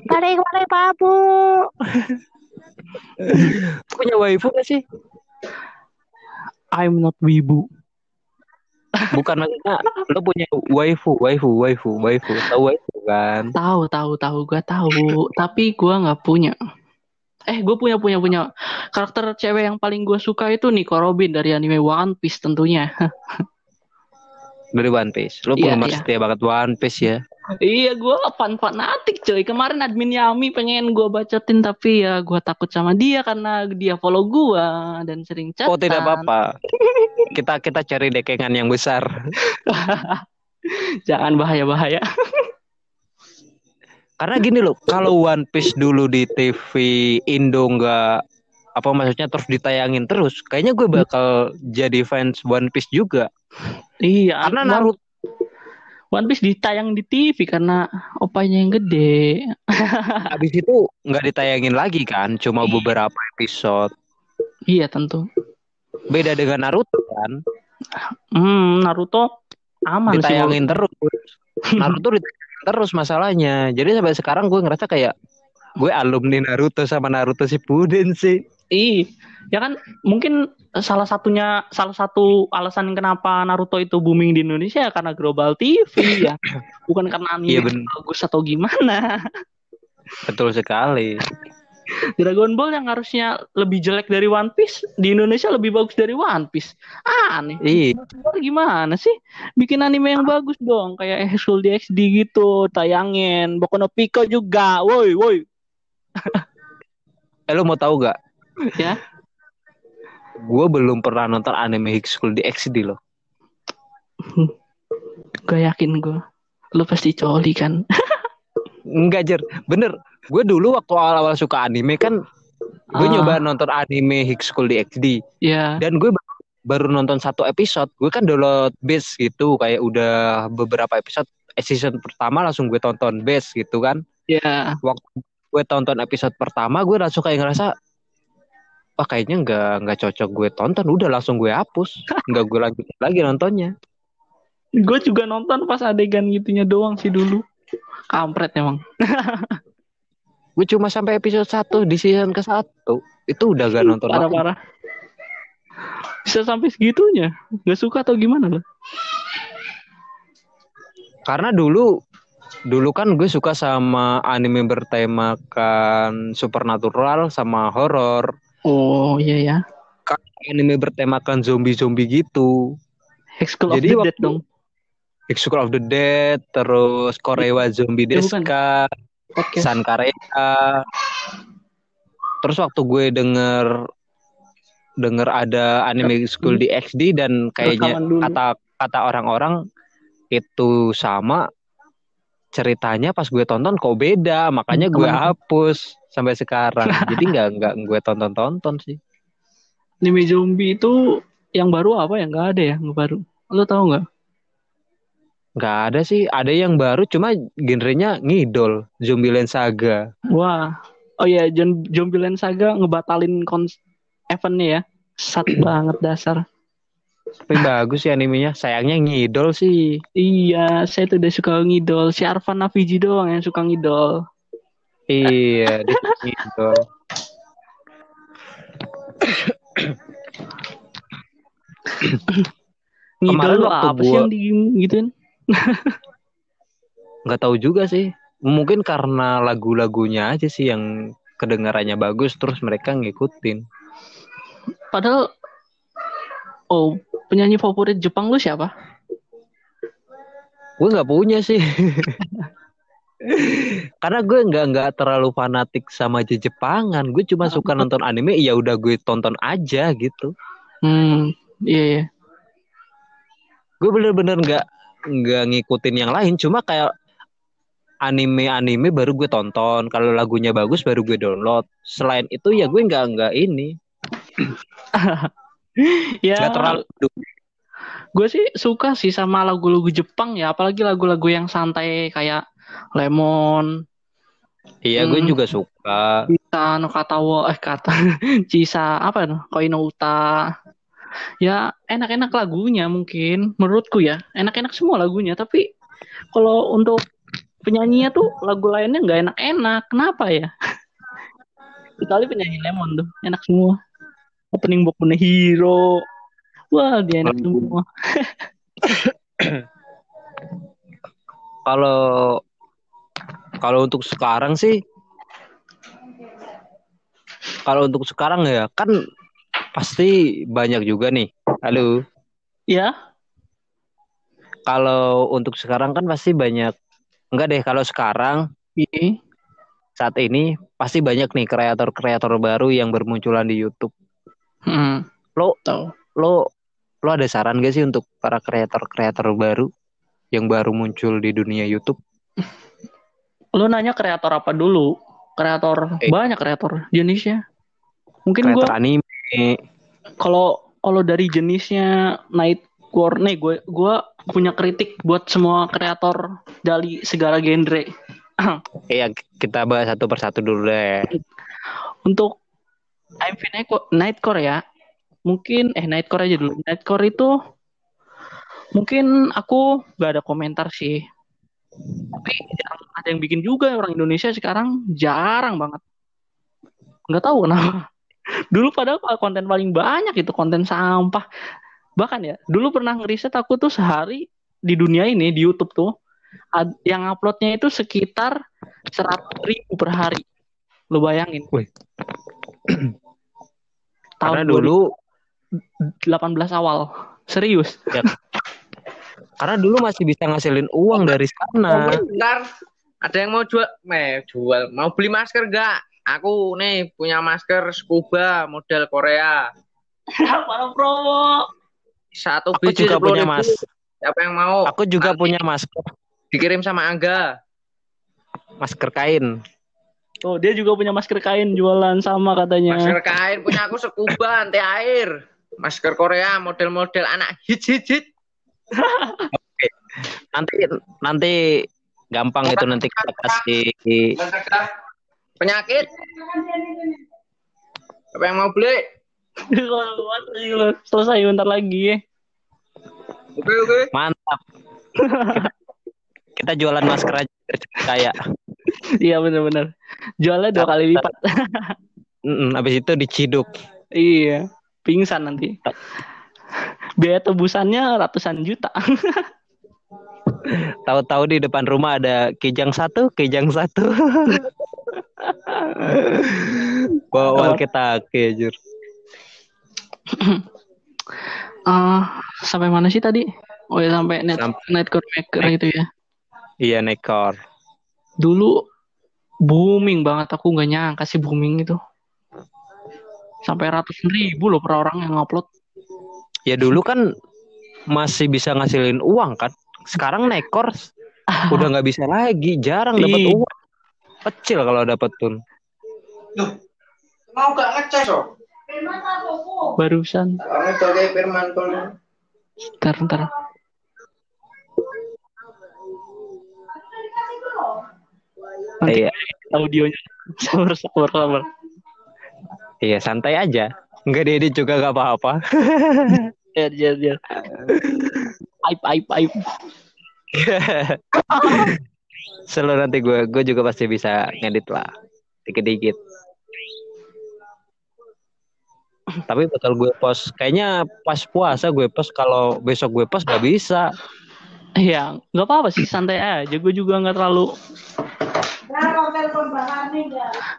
Tarik tarik babu. Punya waifu gak sih? I'm not wibu. Bukan maksudnya lo punya waifu, waifu, waifu, waifu. Tahu waifu kan? Tahu tahu tahu gue tahu. Tapi gue nggak punya. Eh gue punya punya punya karakter cewek yang paling gue suka itu Nico Robin dari anime One Piece tentunya. Dari One Piece. Lo Iya, penggemar iya. setia banget One Piece ya. Iya, gue fan fanatik coy. Kemarin admin Yami pengen gue bacotin tapi ya gue takut sama dia karena dia follow gue dan sering chat. Oh tidak apa-apa. Kita kita cari dekengan yang besar. Jangan bahaya bahaya. Karena gini loh, kalau One Piece dulu di TV Indo nggak apa maksudnya terus ditayangin terus, kayaknya gue bakal jadi fans One Piece juga. Iya, Karena Naruto One Piece ditayang di TV karena opanya yang gede. habis itu nggak ditayangin lagi kan, cuma beberapa episode. Iya tentu. Beda dengan Naruto kan, Hmm, Naruto aman sih. ditayangin terus. Naruto ditayangin terus masalahnya. Jadi sampai sekarang gue ngerasa kayak gue alumni Naruto sama Naruto Shippuden sih. Ih, ya kan mungkin salah satunya salah satu alasan kenapa Naruto itu booming di Indonesia ya karena Global TV ya. Bukan karena anime Iya, bener. bagus atau gimana. Betul sekali. Dragon Ball yang harusnya lebih jelek dari One Piece di Indonesia lebih bagus dari One Piece. Aneh. Ih, Ball gimana sih? Bikin anime yang bagus dong, kayak High School DxD gitu, tayangin. Boku no Pico juga. Woi, woi. eh, lu mau tahu gak? Ya. Gue belum pernah nonton anime High School di XD loh. Gue yakin gue. Lu pasti coli kan? Enggak Jer, bener. Gue dulu waktu awal-awal suka anime kan, gue Ah. nyoba nonton anime High School di XD. ya. Dan gue baru, baru nonton satu episode. Gue kan download base gitu, kayak udah beberapa episode. Eh, Season pertama langsung gue tonton base gitu kan. Ya. Waktu gue tonton episode pertama, gue langsung kayak ngerasa, wah kayaknya nggak nggak cocok gue tonton. Udah langsung gue hapus, nggak gue lanjutin lagi nontonnya. Gue juga nonton pas adegan gitunya doang sih dulu. Kampret emang. Gue cuma sampai episode 1 di season ke satu Itu udah gak nonton lagi. Parah-parah. Bisa sampai segitunya. Gak suka atau gimana lo? Karena dulu dulu kan gue suka sama anime bertemakan supernatural sama horor. Oh iya ya. Anime bertemakan zombie-zombie gitu. Hex School of Jadi the waktu- Dead dong. School of the Dead, terus Korewa Zombie Ya, bukan. Deska, Podcast. San Kareta. Terus waktu gue denger denger ada anime school di XD dan kayaknya kata kata orang-orang itu sama ceritanya pas gue tonton kok beda makanya gue hapus sampai sekarang jadi nggak nggak gue tonton tonton sih Anime zombie itu yang baru apa ya? Nggak ada ya, nggak baru. Lo tau nggak? Nggak ada sih. Ada yang baru cuma genrenya ngidol. Zombieland Saga. Wah, oh ya, John Zombieland Saga ngebatalin kons eventnya ya. Sat banget dasar. Tapi bagus sih animenya. Sayangnya ngidol sih. Iya, saya tuh udah suka ngidol. Si Arfan Naviji doang yang suka ngidol. Iya, dia ngidol. Ngidol Kemarin waktu apa sih gua- yang di gituin? Nggak tahu juga sih. Mungkin karena lagu-lagunya aja sih yang kedengarannya bagus terus mereka ngikutin. Padahal oh, penyanyi favorit Jepang lu siapa? Gue nggak punya sih. Karena gue nggak nggak terlalu fanatik sama Jepangan. Gue cuma suka nonton anime. Ya udah gue tonton aja gitu. Hmm, iya iya. Gue bener-bener nggak nggak ngikutin yang lain. Cuma kayak anime-anime baru gue tonton. Kalau lagunya bagus baru gue download. Selain itu ya gue nggak nggak ini. Ya, Nggak terlalu. gue sih suka sih sama lagu-lagu Jepang ya, apalagi lagu-lagu yang santai kayak Lemon, Iya gue Hmm. juga suka. Cisa no Katawo, eh kata Cisa apa no Koino Uta. Ya enak-enak lagunya mungkin menurutku ya, enak-enak semua lagunya. Tapi kalau untuk penyanyinya tuh lagu lainnya nggak enak-enak. Kenapa ya? Kecuali penyanyi Lemon tuh enak semua. Opening Boku no Hero. Wah, dia enak semua. Kalau kalau untuk sekarang sih kalau untuk sekarang ya kan pasti banyak juga nih. Halo. Ya, Kalau untuk sekarang kan pasti banyak. Enggak deh kalau sekarang iya. saat ini pasti banyak nih kreator-kreator baru yang bermunculan di YouTube. Hmm. Lo Tahu. lo lo ada saran gak sih untuk para kreator-kreator baru yang baru muncul di dunia YouTube? Lu nanya kreator apa dulu? Kreator Eh. banyak kreator jenisnya. Mungkin Kreator gua anime. Kalau kalau dari jenisnya Nightcore nih gue gua punya kritik buat semua kreator dari segala genre. Iya, kita bahas satu persatu dulu deh. Untuk IMV Nightcore, Nightcore ya. Mungkin eh Nightcore aja dulu. Nightcore itu mungkin aku gak ada komentar sih. Tapi ada yang bikin juga orang Indonesia sekarang jarang banget. Nggak tahu kenapa. Dulu padahal konten paling banyak itu konten sampah. Bahkan ya, dulu pernah ngeriset aku tuh sehari di dunia ini di YouTube tuh ad- yang uploadnya itu sekitar 100 ribu per hari. Lo bayangin. Wih. Tahun Karena dulu 18 awal. Serius. karena dulu masih bisa ngasilin uang dari sana. Oh, bentar. Ada yang mau jual, eh, jual, mau beli masker gak? Aku nih punya masker scuba model Korea. Para promo. Satu Aku biji juga 10.000. punya mas. Siapa yang mau? Aku juga Nanti punya masker, Dikirim sama Angga. masker kain. Oh, dia juga punya masker kain jualan sama katanya. Masker kain punya aku scuba anti air. Masker Korea model-model anak hits hits hits. Nanti nanti gampang itu nanti kita kasih penyakit. Siapa yang mau beli? Selesai bentar lagi ya. Oke oke. mantap. kita, jualan masker aja kaya. Iya benar-benar. Jualnya dua kali lipat. Mm, Abis itu diciduk. iya. Pingsan nanti. Biaya tebusannya ratusan juta. Tahu-tahu di depan rumah ada kijang satu, kijang satu. Bawa kita kejur. Ah, sampai mana sih tadi? Oh ya sampai net Sampai- Nightcore Maker itu ya. Iya nekor. Dulu booming banget aku nggak nyangka sih booming itu. Sampai ratusan ribu loh per orang yang upload. Ya dulu kan masih bisa ngasilin uang kan. Sekarang nekor udah nggak bisa lagi, jarang dapat Iya. uang. Kecil kalau dapat tun. Mau gak ngecas oh? Barusan. Ntar, ntar. Iya, audionya sabar, sabar, sabar. iya santai aja. Enggak diedit juga gak apa-apa. Biar, biar, biar. Aib, aib, aib. Selalu nanti gue gue juga pasti bisa ngedit lah dikit-dikit. Tapi bakal gue post kayaknya pas puasa gue post kalau besok gue post gak bisa. Iya, nggak apa-apa sih, santai aja. Gue juga nggak terlalu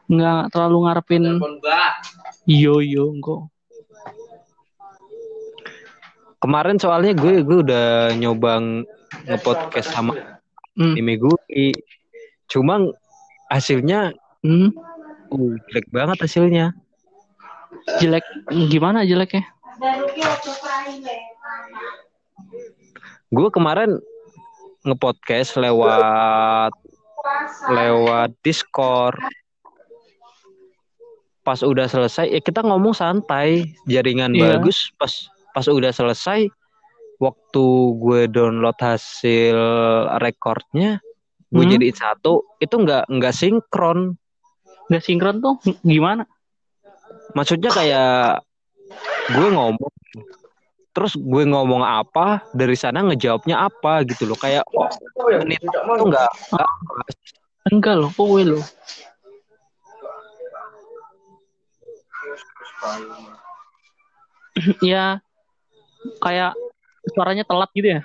nggak terlalu ngarepin yo yo kok. Kemarin soalnya gue gue udah nyoba nge-podcast sama Hmm. Mimi gue. Cuma hasilnya Hmm, uh, jelek banget hasilnya. jelek gimana jeleknya? Gue kemarin nge-podcast lewat lewat Discord. Pas udah selesai, ya kita ngomong santai, jaringan Iya. bagus. Pas pas udah selesai, waktu gue download hasil recordnya, gue Hmm. jadiin satu, itu nggak nggak sinkron. Nggak sinkron tuh gimana? Maksudnya kayak gue ngomong, terus gue ngomong apa, dari sana ngejawabnya apa gitu loh. Kayak oh, menit itu nggak nggak pas. Enggak loh, kowe loh. ya kayak suaranya telat gitu ya.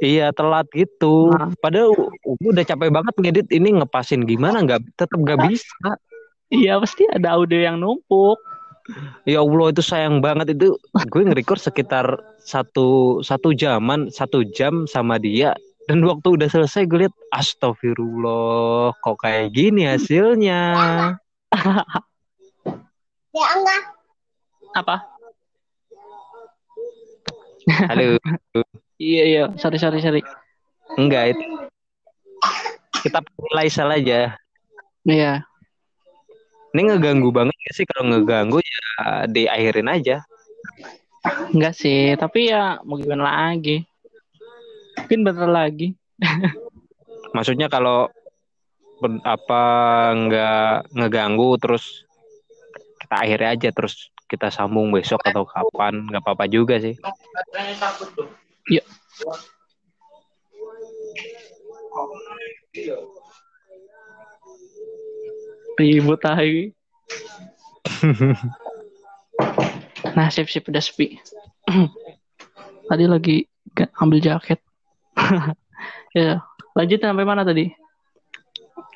Iya telat gitu. Nah. Padahal gue udah capek banget ngedit ini ngepasin gimana nggak tetap nggak bisa. Iya pasti ada audio yang numpuk. Ya Allah itu sayang banget itu gue nge-record sekitar satu satu jaman satu jam sama dia dan waktu udah selesai gue liat astagfirullah kok kayak gini hasilnya. Apa? Halo Iya iya, sorry sorry sorry. enggak itu kita nilai salah aja. Iya. Ini ngeganggu banget gak sih kalau ngeganggu ya diakhirin aja. Enggak sih, tapi ya mau gimana lagi. Mungkin bentar lagi. Maksudnya kalau apa nggak ngeganggu terus kita akhiri aja terus kita sambung besok atau kapan nggak apa-apa juga sih. Iya. Ribut aja. Nah, sip-sip udah sepi. tadi lagi ambil jaket. ya, lanjut sampai mana tadi?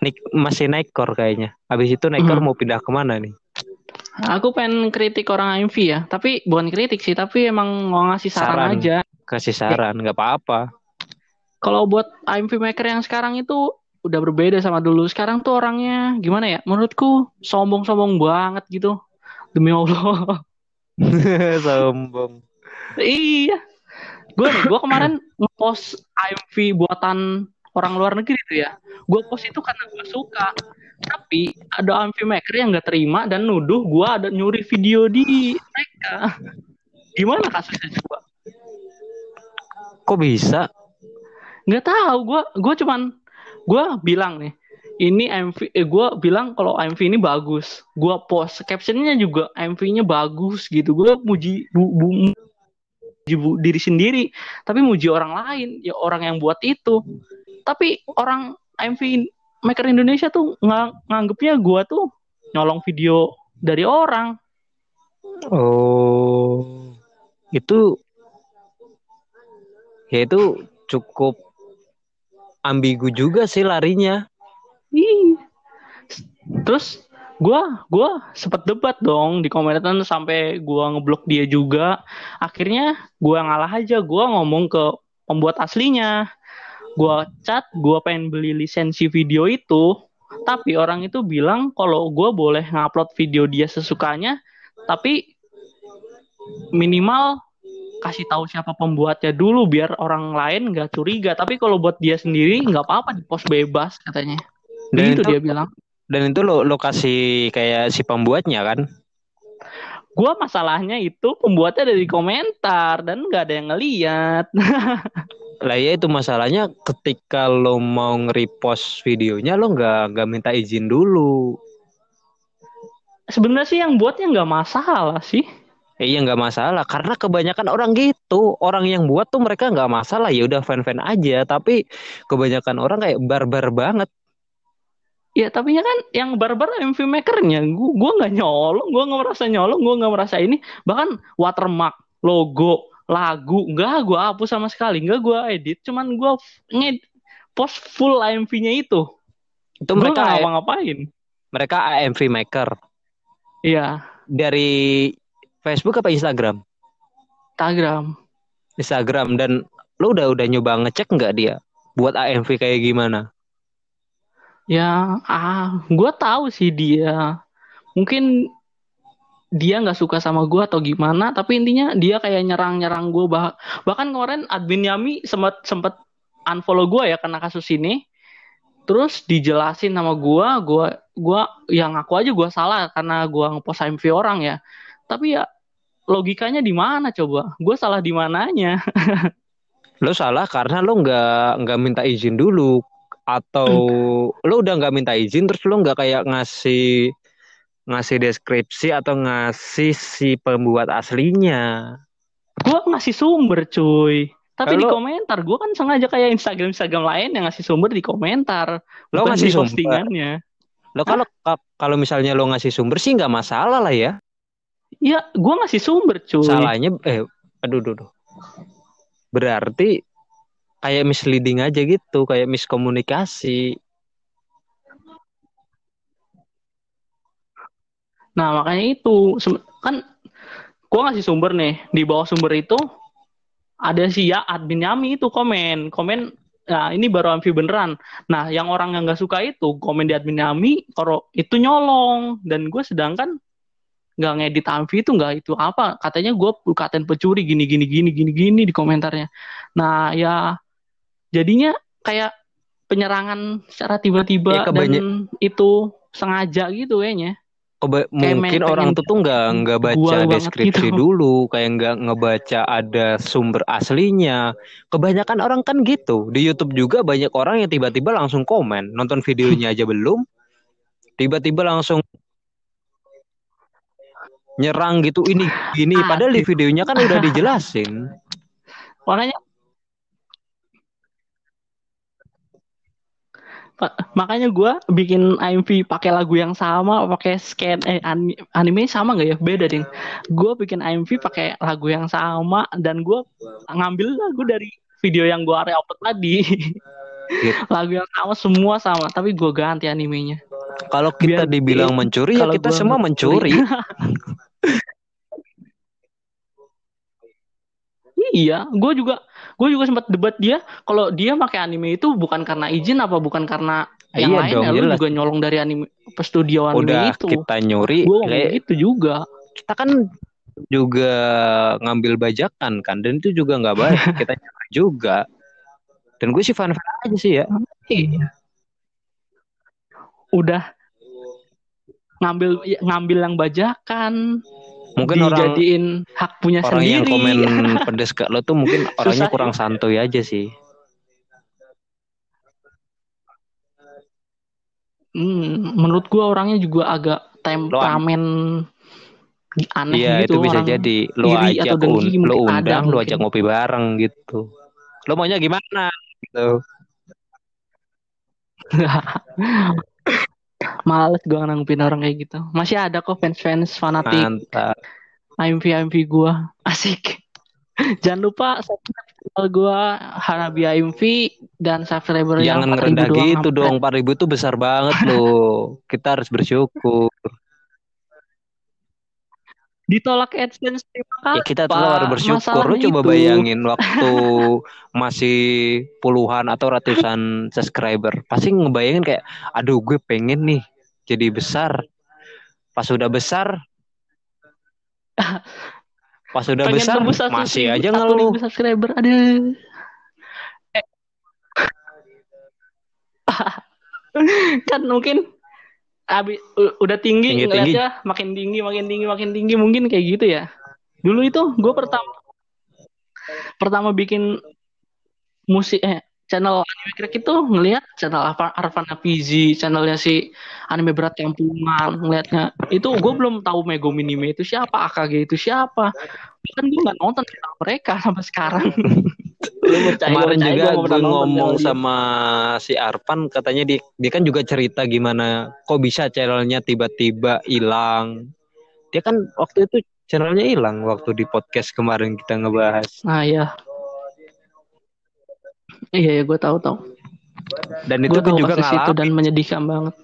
Nik masih naik core kayaknya. Habis itu naik core Hmm. mau pindah ke mana nih? Aku pengen kritik orang AMV ya, tapi bukan kritik sih, tapi emang mau ngasih saran, Saran. aja. Kasih saran nggak apa-apa. Kalau buat AMV maker yang sekarang itu udah berbeda sama dulu. Sekarang tuh orangnya gimana ya? Menurutku sombong-sombong banget gitu. Demi Allah. Sombong. iya. Gue nih, gue kemarin ngepost AMV buatan orang luar negeri itu ya. Gue post itu karena gue suka. Tapi ada AMV maker yang gak terima dan nuduh gue ada nyuri video di mereka. Gimana kasusnya coba? Kok bisa? nggak tahu gue gue cuman gue bilang nih ini MV eh, gue bilang kalau MV ini bagus gue post captionnya juga MV-nya bagus gitu gue muji bu, bu, muji bu- diri sendiri tapi muji orang lain ya orang yang buat itu tapi orang MV maker Indonesia tuh ngang- nganggepnya gue tuh nyolong video dari orang Oh. Itu ya itu cukup ambigu juga sih larinya. Ih. Terus gua gua sempet debat dong di komentar sampai gua ngeblok dia juga. Akhirnya gua ngalah aja, gua ngomong ke pembuat aslinya. Gua chat, gua pengen beli lisensi video itu, tapi orang itu bilang kalau gua boleh ngupload video dia sesukanya, tapi minimal kasih tahu siapa pembuatnya dulu biar orang lain nggak curiga. Tapi kalau buat dia sendiri nggak apa-apa di post bebas katanya. Dan itu- dia bilang. Dan itu lo lokasi kayak si pembuatnya kan? Gua masalahnya itu pembuatnya dari komentar dan nggak ada yang ngeliat. Lah ya itu masalahnya ketika lo mau nge-repost videonya lo nggak nggak minta izin dulu. Sebenarnya sih yang buatnya nggak masalah sih. Eh, Iya nggak masalah. Karena kebanyakan orang gitu. Orang yang buat tuh mereka nggak masalah. Ya udah fan-fan aja. Tapi kebanyakan orang kayak barbar banget. Ya tapi ya kan yang barbar MV makernya, gua gua nggak nyolong, gua nggak merasa nyolong, gua nggak merasa ini. Bahkan watermark, logo, lagu, nggak gua hapus sama sekali, nggak gua edit, cuman gua nged post full MV-nya itu. itu Gua mereka nggak ngapa-ngapain. mereka AMV maker Iya, dari Facebook apa Instagram Instagram. Instagram dan lo udah udah nyoba ngecek nggak dia buat AMV kayak gimana Ya, ah, gua tahu sih dia. Mungkin dia nggak suka sama gua atau gimana, tapi intinya dia kayak nyerang-nyerang gua bah bahkan kemarin admin Yami sempat sempat unfollow gua ya karena kasus ini. Terus dijelasin sama gua, gua gua yang aku aja gua salah karena gua ngepost MV orang ya. Tapi ya logikanya di mana coba? Gua salah di mananya? lo salah karena lo nggak nggak minta izin dulu atau lo udah nggak minta izin terus lo nggak kayak ngasih ngasih deskripsi atau ngasih si pembuat aslinya Gua ngasih sumber cuy. Tapi di Kalau- komentar, gua kan sengaja kayak Instagram Instagram lain yang ngasih sumber di komentar. Lo bukan ngasih di postingannya. lo kalau ka- kalau misalnya lo ngasih sumber sih nggak masalah lah ya Ya, gua ngasih sumber cuy. salahnya eh aduh aduh, aduh. berarti kayak misleading aja gitu kayak miskomunikasi Nah, makanya itu kan gua ngasih sumber nih. Di bawah sumber itu ada si ya admin Yami itu komen, komen Nah, ini baru Amfi beneran. Nah, yang orang yang nggak suka itu komen di admin Yami, kalau itu nyolong. Dan gue sedangkan nggak ngedit Amfi itu nggak itu apa. Katanya gue katain pencuri gini gini gini gini gini di komentarnya. Nah, ya jadinya kayak penyerangan secara tiba-tiba Ya, dan itu sengaja gitu kayaknya. Keba- Kayak mungkin orang pengen tuh tuh nggak nggak baca deskripsi gitu. dulu kayak nggak ngebaca ada sumber aslinya. Kebanyakan orang kan gitu. Di YouTube juga banyak orang yang tiba-tiba langsung komen nonton videonya aja belum? Tiba-tiba langsung nyerang gitu ini gini. Padahal di videonya kan udah dijelasin. Makanya makanya gua bikin IMV pakai lagu yang sama, pakai scan eh ani- anime sama nggak ya? Beda ding. Gua bikin IMV pakai lagu yang sama dan gua ngambil lagu dari video yang gua upload tadi. Gitu. lagu yang sama semua sama, tapi gua ganti animenya. kalau kita Biar- dibilang mencuri ya kita semua mencuri. mencuri Iya, gue juga gue juga sempat debat dia kalau dia pakai anime itu bukan karena izin apa bukan karena yang Iya lain dong, ya lu jelas. juga nyolong dari anime studio anime udah itu. kita nyuri Gue kayak gitu juga. kita kan juga ngambil bajakan kan dan itu juga nggak baik kita nyari juga dan gue sih fan fan aja sih ya Iya. Udah ngambil ya, ngambil yang bajakan, mungkin orang dijadiin hak punya orang yang sendiri. komen pedes ke lo tuh mungkin orangnya Susah kurang santuy aja sih. Hmm, menurut gua orangnya juga agak temperamen aneh iya gitu itu bisa orang. jadi. Lo ajak atau dengki lo ada undang lo ajak ngopi bareng gitu. Lo maunya gimana? Gitu Males gue nanggepin orang kayak gitu. Masih ada kok fans-fans fanatik mantap IMV IMV gue. Asik. Jangan lupa subscribe channel gue Hanabi IMV dan subscriber yang jangan 4000 ngerendah doang gitu dong 4000 tuh besar banget loh kita harus bersyukur Ditolak AdSense terima kasih. Ya kita Pak. harus bersyukur. Lu coba itu. bayangin waktu masih puluhan atau ratusan subscriber. Pasti ngebayangin kayak, aduh gue pengen nih jadi besar. Pas udah besar, pas udah Pengen besar tembus 100.000 masih aja 1.000 ngeluh. subscriber. Aduh. Eh. kan mungkin Abi, udah tinggi, Tinggi, ngeliatnya makin tinggi, makin tinggi, makin tinggi mungkin kayak gitu ya. Dulu itu gue pertama pertama bikin musik eh channel anime crack itu ngelihat channel apa Arfan Hafizi, channelnya si anime berat kampungan ngelihatnya itu gue belum tahu Meguminime itu siapa, AKG itu siapa. Bahkan gue nggak nonton mereka sampai sekarang. Percaya, Kemarin percaya, juga gua gue ngomong sama si Arpan, katanya dia, dia kan juga cerita gimana kok bisa channelnya tiba-tiba hilang. Dia kan waktu itu channelnya hilang waktu di podcast kemarin kita ngebahas. Nah ya. Iya ya gue tahu tahu. Dan itu tahu juga kasus itu dan menyedihkan banget.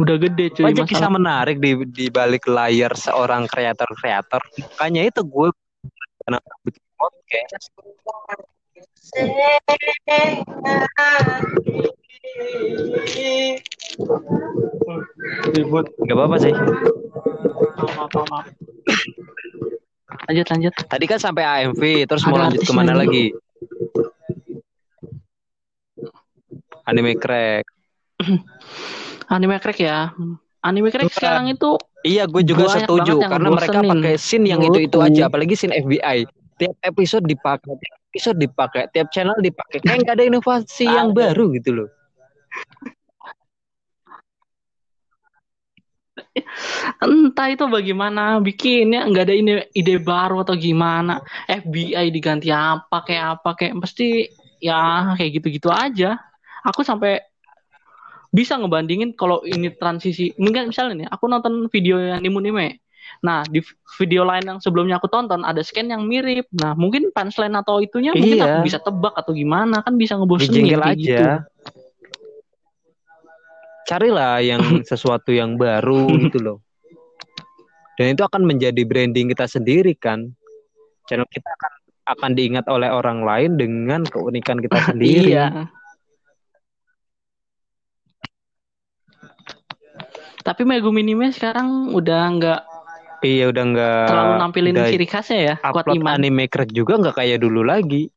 Udah gede cuy Banyak kisah masalah. menarik di di balik layar seorang kreator-kreator. Makanya itu gue podcast. Gak apa-apa sih. Maaf, maaf, maaf. Lanjut lanjut. Tadi kan sampai AMV, terus Ada mau lanjut ke mana lagi. lagi? Anime crack. Anime crack ya. Anime crack Bukan. sekarang itu Iya, gue juga setuju karena mereka pakai scene yang Menurutku. itu-itu aja, apalagi scene FBI. Tiap episode dipakai, tiap episode dipakai, tiap channel dipakai. Kayak nggak ada inovasi yang Ada. baru gitu loh. entah itu bagaimana bikinnya nggak ada ini ide baru atau gimana. FBI diganti apa kayak apa kayak pasti ya kayak gitu-gitu aja. Aku sampai bisa ngebandingin kalau ini transisi mungkin misalnya nih aku nonton video yang Nimunime nah di video lain yang sebelumnya aku tonton ada scan yang mirip nah mungkin punchline atau itunya mungkin Iya. aku bisa tebak atau gimana kan bisa ngebosenin kayak aja. gitu Carilah yang sesuatu yang baru gitu loh. Dan itu akan menjadi branding kita sendiri kan. Channel kita akan akan diingat oleh orang lain dengan keunikan kita sendiri. iya tapi Meguminime sekarang udah nggak Iya udah nggak terlalu nampilin udah ciri khasnya ya kuat iman anime crack juga nggak kayak dulu lagi.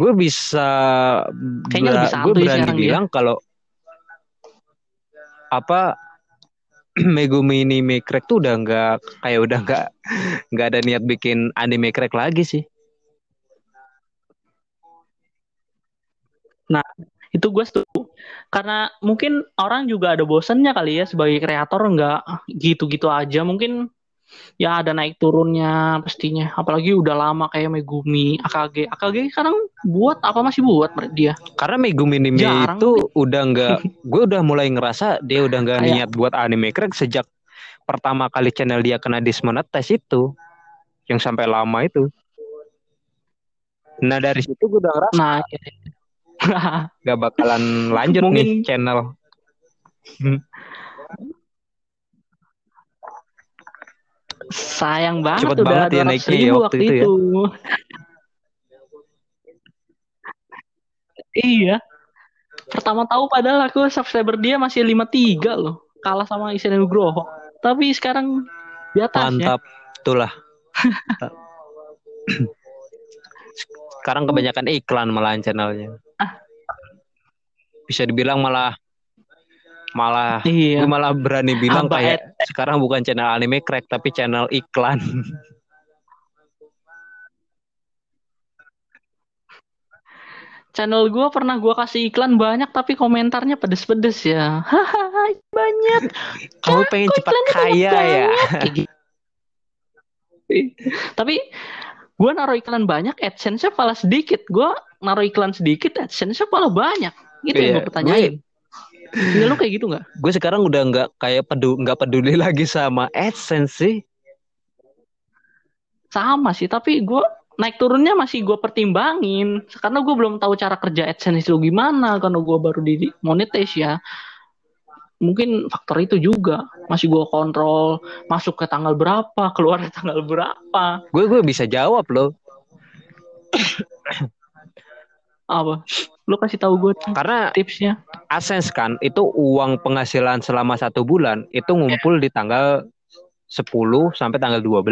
Gue bisa Kayaknya lebih gue berani bilang kalau apa Megumi anime crack tuh udah nggak kayak udah nggak nggak ada niat bikin anime crack lagi sih. Itu gue setuju. Karena mungkin orang juga ada bosennya kali ya sebagai kreator nggak gitu-gitu aja. Mungkin ya ada naik turunnya pastinya. Apalagi udah lama kayak Megumi AKG AKG sekarang buat apa masih buat dia? Karena Megumi anime Jarang. itu udah nggak, gue udah mulai ngerasa dia udah nggak niat buat anime. Crack sejak pertama kali channel dia kena dismonetize itu, yang sampai lama itu. Nah dari situ gue udah ngerasa nah gak bakalan lanjut nih Mungkin- channel. sayang banget Cepet udah banget ya 200 naiknya ya waktu waktu itu ya. itu iya pertama tahu padahal aku subscriber dia masih 53 loh kalah sama Isen Nugroho tapi sekarang di atas ya Mantap, itulah. Sekarang kebanyakan iklan malahan channelnya. Bisa dibilang malah malah iya gue malah berani bilang Hamba kayak sekarang bukan channel anime crack tapi channel iklan. channel gue pernah gue kasih iklan banyak tapi komentarnya pedes-pedes ya hahaha banyak Kamu pengen cepat kaya ya? Gitu. tapi gue naruh iklan banyak adsense-nya malah sedikit gue naruh iklan sedikit adsense-nya malah banyak gitu yang Iya, gue pertanyain. Nggak, lu kayak gitu nggak? Gue sekarang udah nggak kayak peduli nggak peduli lagi sama AdSense sih. sama sih tapi gue naik turunnya masih gue pertimbangin. Karena gue belum tahu cara kerja AdSense itu gimana karena gue baru di monetize ya. Mungkin faktor itu juga. Masih gue kontrol masuk ke tanggal berapa keluar di tanggal berapa. Gue gue bisa jawab loh. apa lu kasih tahu gue Karena tipsnya AdSense kan itu uang penghasilan selama satu bulan itu ngumpul di tanggal 10 sampai tanggal 12.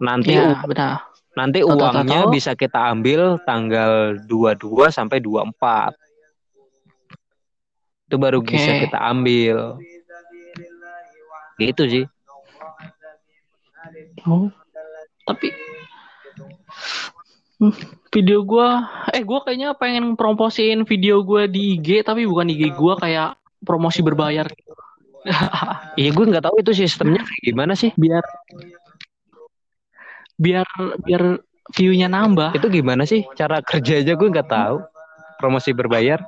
Nanti ya benar Nanti tahu, uangnya tahu. bisa kita ambil tanggal 22 sampai 24. Itu baru Oke. bisa kita ambil. Gitu sih. Oh. Tapi video gua eh gua kayaknya pengen promosiin video gua di IG tapi bukan IG gua kayak promosi berbayar gitu. Iya gue nggak tahu itu sistemnya kayak gimana sih. biar biar biar view-nya nambah. Itu gimana sih cara kerja aja gue nggak tahu. Promosi berbayar.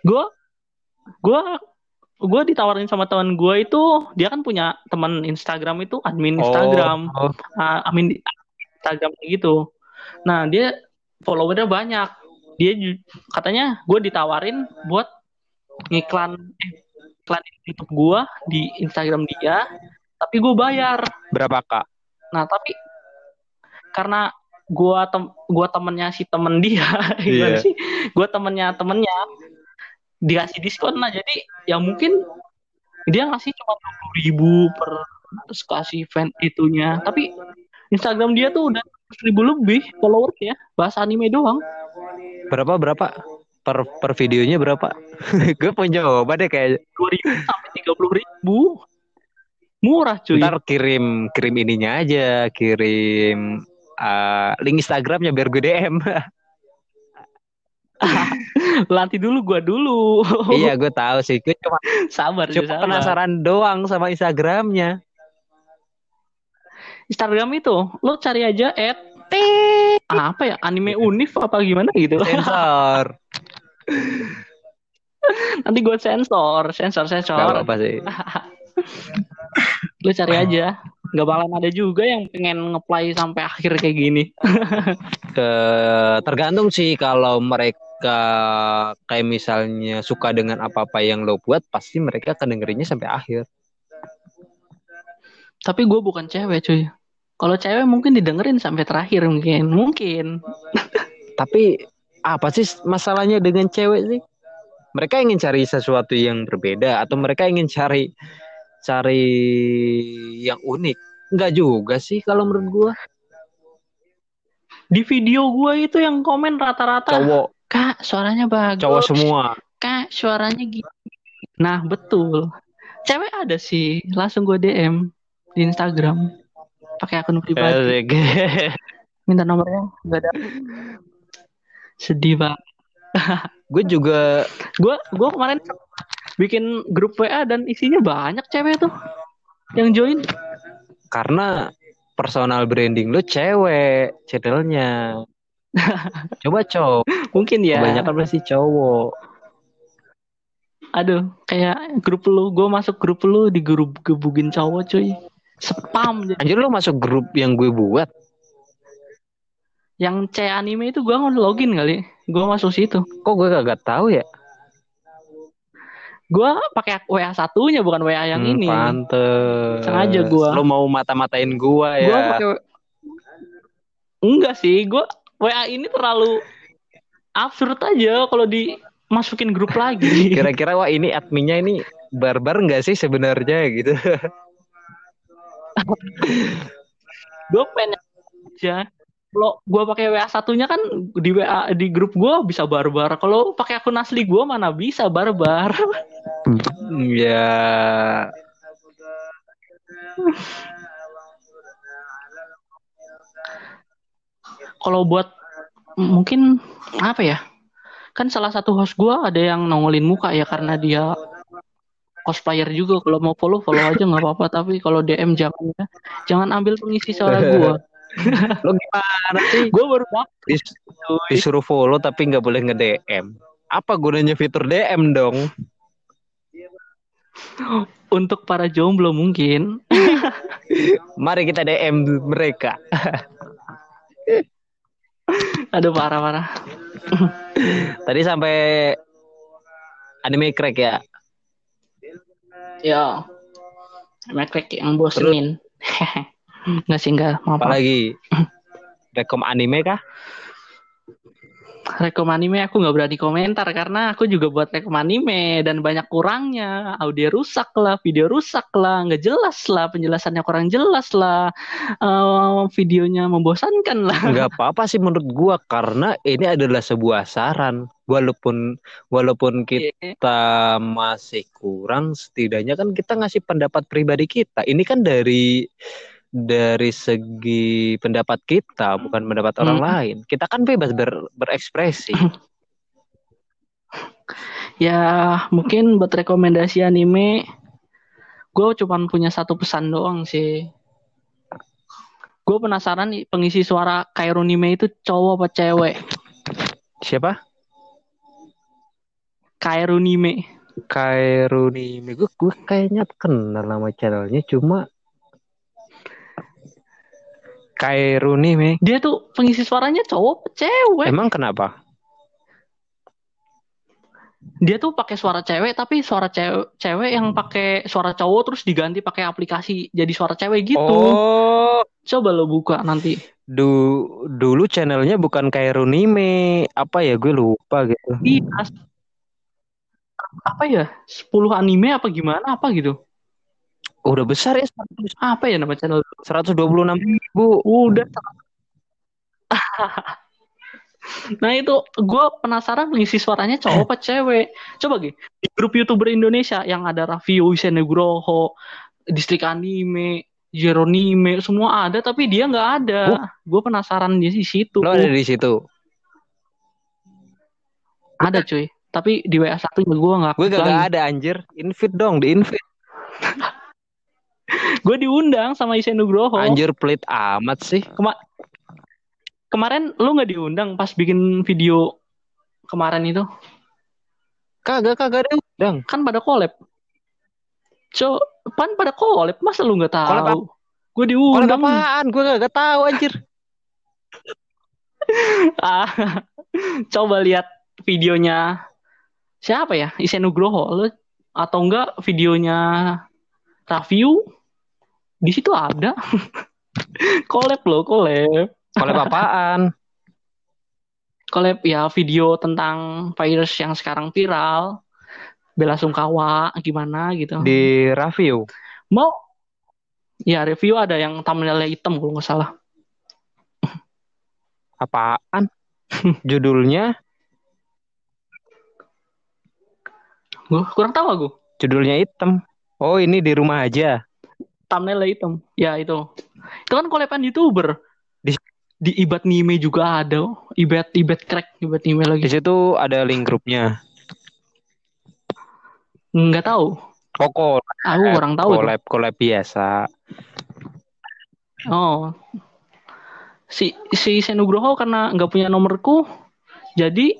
Gua gua gua ditawarin sama teman gua itu dia kan punya teman Instagram itu admin Instagram. Oh, oh. uh, amin Instagram kayak gitu. Nah dia followernya banyak. Dia katanya gue ditawarin buat ngiklan eh, iklan YouTube gue di Instagram dia, tapi gue bayar. berapa kak? Nah tapi karena gue tem gua temennya si temen dia, gimana Iya. sih? Gue temennya temennya dikasih diskon lah. Jadi ya mungkin dia ngasih cuma dua ribu per terus kasih fan itunya. Tapi Instagram dia tuh udah ribu lebih followers ya, bahasa anime doang. Berapa berapa? Per per videonya berapa? gue punya coba deh kayak Dua ribu sampai tiga puluh ribu. Murah cuy. ntar kirim kirim ininya aja, kirim uh, link Instagramnya biar gue DM. Lanti dulu gua dulu. iya gue tahu sih. Gue cuma sabar, cuma sabar. penasaran doang sama Instagramnya. Instagram itu lo cari aja at apa ya anime unif apa gimana gitu Sensor. nanti gue sensor sensor Gak sensor apa-apa sih. lo cari aja nggak bakalan ada juga yang pengen ngeplay sampai akhir kayak gini Ke tergantung sih kalau mereka kayak misalnya suka dengan apa-apa yang lo buat, pasti mereka akan dengerinnya sampai akhir. tapi gue bukan cewek cuy kalau cewek mungkin didengerin sampai terakhir mungkin mungkin Tapi apa sih masalahnya dengan cewek sih? Mereka ingin cari sesuatu yang berbeda atau mereka ingin cari cari yang unik? Enggak juga sih kalau menurut gua. di video gue itu yang komen rata-rata Cowok, kak suaranya bagus cowok semua. kak suaranya gini nah betul cewek ada sih langsung gue DM di Instagram pakai akun pribadi. Minta nomornya nggak ada. Sedih banget. Gue juga gue gue kemarin bikin grup WA dan isinya banyak cewek tuh yang join. Karena personal branding lu cewek channelnya. Coba cowok, mungkin ya. kebanyakan pasti cowok. aduh kayak grup lu gue masuk grup lu di grup gebugin cowok cuy spam jadi Anjir lu masuk grup yang gue buat. yang C anime itu gue nggak login kali gue masuk situ Kok gue kagak tahu ya? gue pakai WA satunya bukan WA yang Hmm, ini Pantes. Sengaja gua. Lu mau mata-matain gua ya. gue pakai enggak sih gue WA ini terlalu absurd aja kalau dimasukin grup lagi Kira-kira wah ini adminnya ini barbar nggak sih sebenarnya gitu. gue pengen aja. Kalau gue pakai WA satunya kan di WA di grup gue bisa barbar. Kalau pakai akun asli gue mana bisa barbar. Ya kalau buat mungkin apa ya? Kan salah satu host gue ada yang nongolin muka ya karena dia cosplayer juga kalau mau follow follow aja nggak apa-apa tapi kalau DM jangan ya jangan ambil pengisi suara gue lo gimana sih? gue baru Dis- disuruh follow tapi nggak boleh nge DM. Apa gunanya fitur DM dong? untuk para jomblo mungkin Mari kita DM mereka. aduh parah parah Tadi sampai anime crack ya. Ya Makrek yang bosenin Nggak sih nggak maaf Apalagi? Rekom anime kah? rekom anime aku nggak berani komentar karena aku juga buat rekom anime dan banyak kurangnya. Audio rusak lah video rusak lah nggak jelas lah penjelasannya kurang jelas lah. Uh, videonya membosankan lah. Nggak apa-apa sih menurut gua karena ini adalah sebuah saran walaupun walaupun kita masih kurang setidaknya kan kita ngasih pendapat pribadi kita. Ini kan dari dari segi pendapat kita bukan pendapat hmm. orang lain. Kita kan bebas ber, berekspresi. Ya mungkin buat rekomendasi anime gue cuma punya satu pesan doang sih. Gue penasaran pengisi suara Kairunime itu cowok apa cewek? Siapa Kairunime Kairunime gue gue kayaknya kenal nama channelnya cuma Kairuni me. Dia tuh pengisi suaranya cowok cewek. Emang kenapa? Dia tuh pakai suara cewek tapi suara cewek cewek yang pakai suara cowok terus diganti pakai aplikasi jadi suara cewek gitu. Oh. Coba lo buka nanti. Du dulu channelnya bukan Kairuni me. Apa ya gue lupa gitu. Iya. Apa ya? 10 anime apa gimana apa gitu. Udah besar ya. Apa ya nama channel? 126 ribu. Udah. nah itu gue penasaran mengisi suaranya cowok apa cewek. Coba gih di grup youtuber Indonesia yang ada Raffi Uise Nugroho, Distrik Anime, Jeronime, semua ada tapi dia nggak ada. Oh. Gue penasaran di situ. Lo ada di situ. Ada cuy. Tapi di WA satu gue nggak. Gue gak, ada anjir. Invite dong, di invite. gue diundang sama Isen Nugroho. Anjir pelit amat sih. Kema kemarin lu nggak diundang pas bikin video kemarin itu? Kagak kagak diundang. Kan pada collab. So, pan pada collab, masa lu nggak tahu? Gue diundang. Collab apaan? Gue gak tahu anjir. ah, coba lihat videonya siapa ya? Isen Nugroho lu atau enggak videonya Review di situ ada. collab loh, collab. Collab apaan? collab ya video tentang virus yang sekarang viral. Bela Sungkawa gimana gitu. Di review. Mau ya review ada yang thumbnailnya hitam kalau nggak salah. Apaan? Judulnya? Gue kurang tahu aku. Judulnya hitam. Oh ini di rumah aja. Thumbnail hitam. Ya itu. Itu kan kolepan youtuber. Di, di Ibat Nime juga ada. Ibat Ibat crack Ibat Nime lagi. Di situ ada link grupnya. Nggak tahu. Oh. Aku kurang tahu. Collab, collab biasa. Oh. Si si Senugroho karena nggak punya nomorku, jadi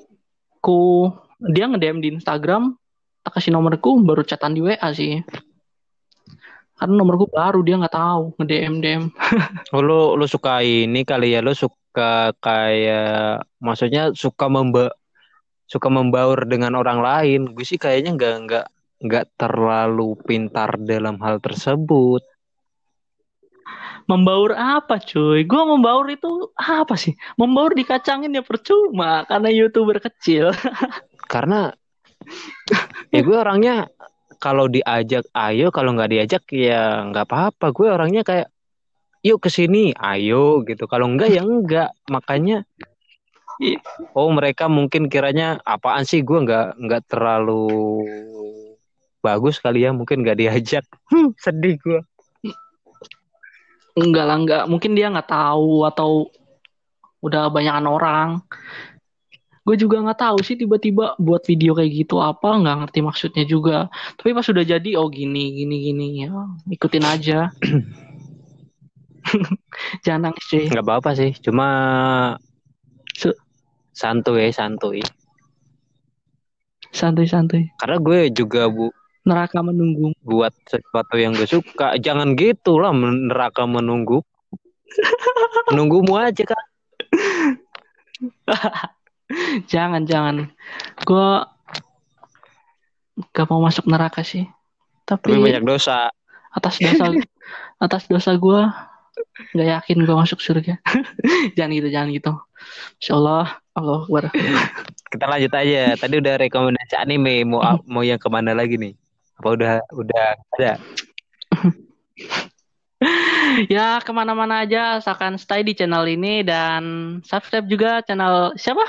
ku dia nge-DM di Instagram, tak kasih nomorku baru chatan di WA sih. Karena nomorku baru dia nggak tahu nge DM DM oh, lo lo suka ini kali ya lo suka kayak maksudnya suka memba suka membaur dengan orang lain. Gue sih kayaknya nggak nggak nggak terlalu pintar dalam hal tersebut. Membaur apa cuy? Gue membaur itu apa sih? Membaur dikacangin ya percuma karena youtuber kecil. Karena ya gue orangnya kalau diajak ayo kalau nggak diajak ya nggak apa-apa. Gue orangnya kayak yuk ke sini ayo gitu. Kalau enggak ya enggak makanya oh mereka mungkin kiranya apaan sih? Gue nggak nggak terlalu bagus kali ya mungkin nggak diajak. Hmm, sedih gue. Enggak lah enggak. Mungkin dia nggak tahu atau udah banyakan orang gue juga nggak tahu sih tiba-tiba buat video kayak gitu apa nggak ngerti maksudnya juga. Tapi pas sudah jadi oh gini gini gini ya ikutin aja. Jangan nangis cuy nggak apa-apa sih cuma Su santuy santuy. Santuy santuy. Karena gue juga bu neraka menunggu. buat sesuatu yang gue suka. Jangan gitu lah neraka menunggu. Menunggumu aja kak jangan jangan gue gak mau masuk neraka sih tapi, tapi banyak dosa atas dosa atas dosa gue nggak yakin gue masuk surga jangan gitu jangan gitu Insya Allah Allah Akbar. Kita lanjut aja. Tadi udah rekomendasi anime, mau mau yang ke mana lagi nih? Apa udah udah ada? ya ke mana-mana aja asalkan stay di channel ini dan subscribe juga channel siapa?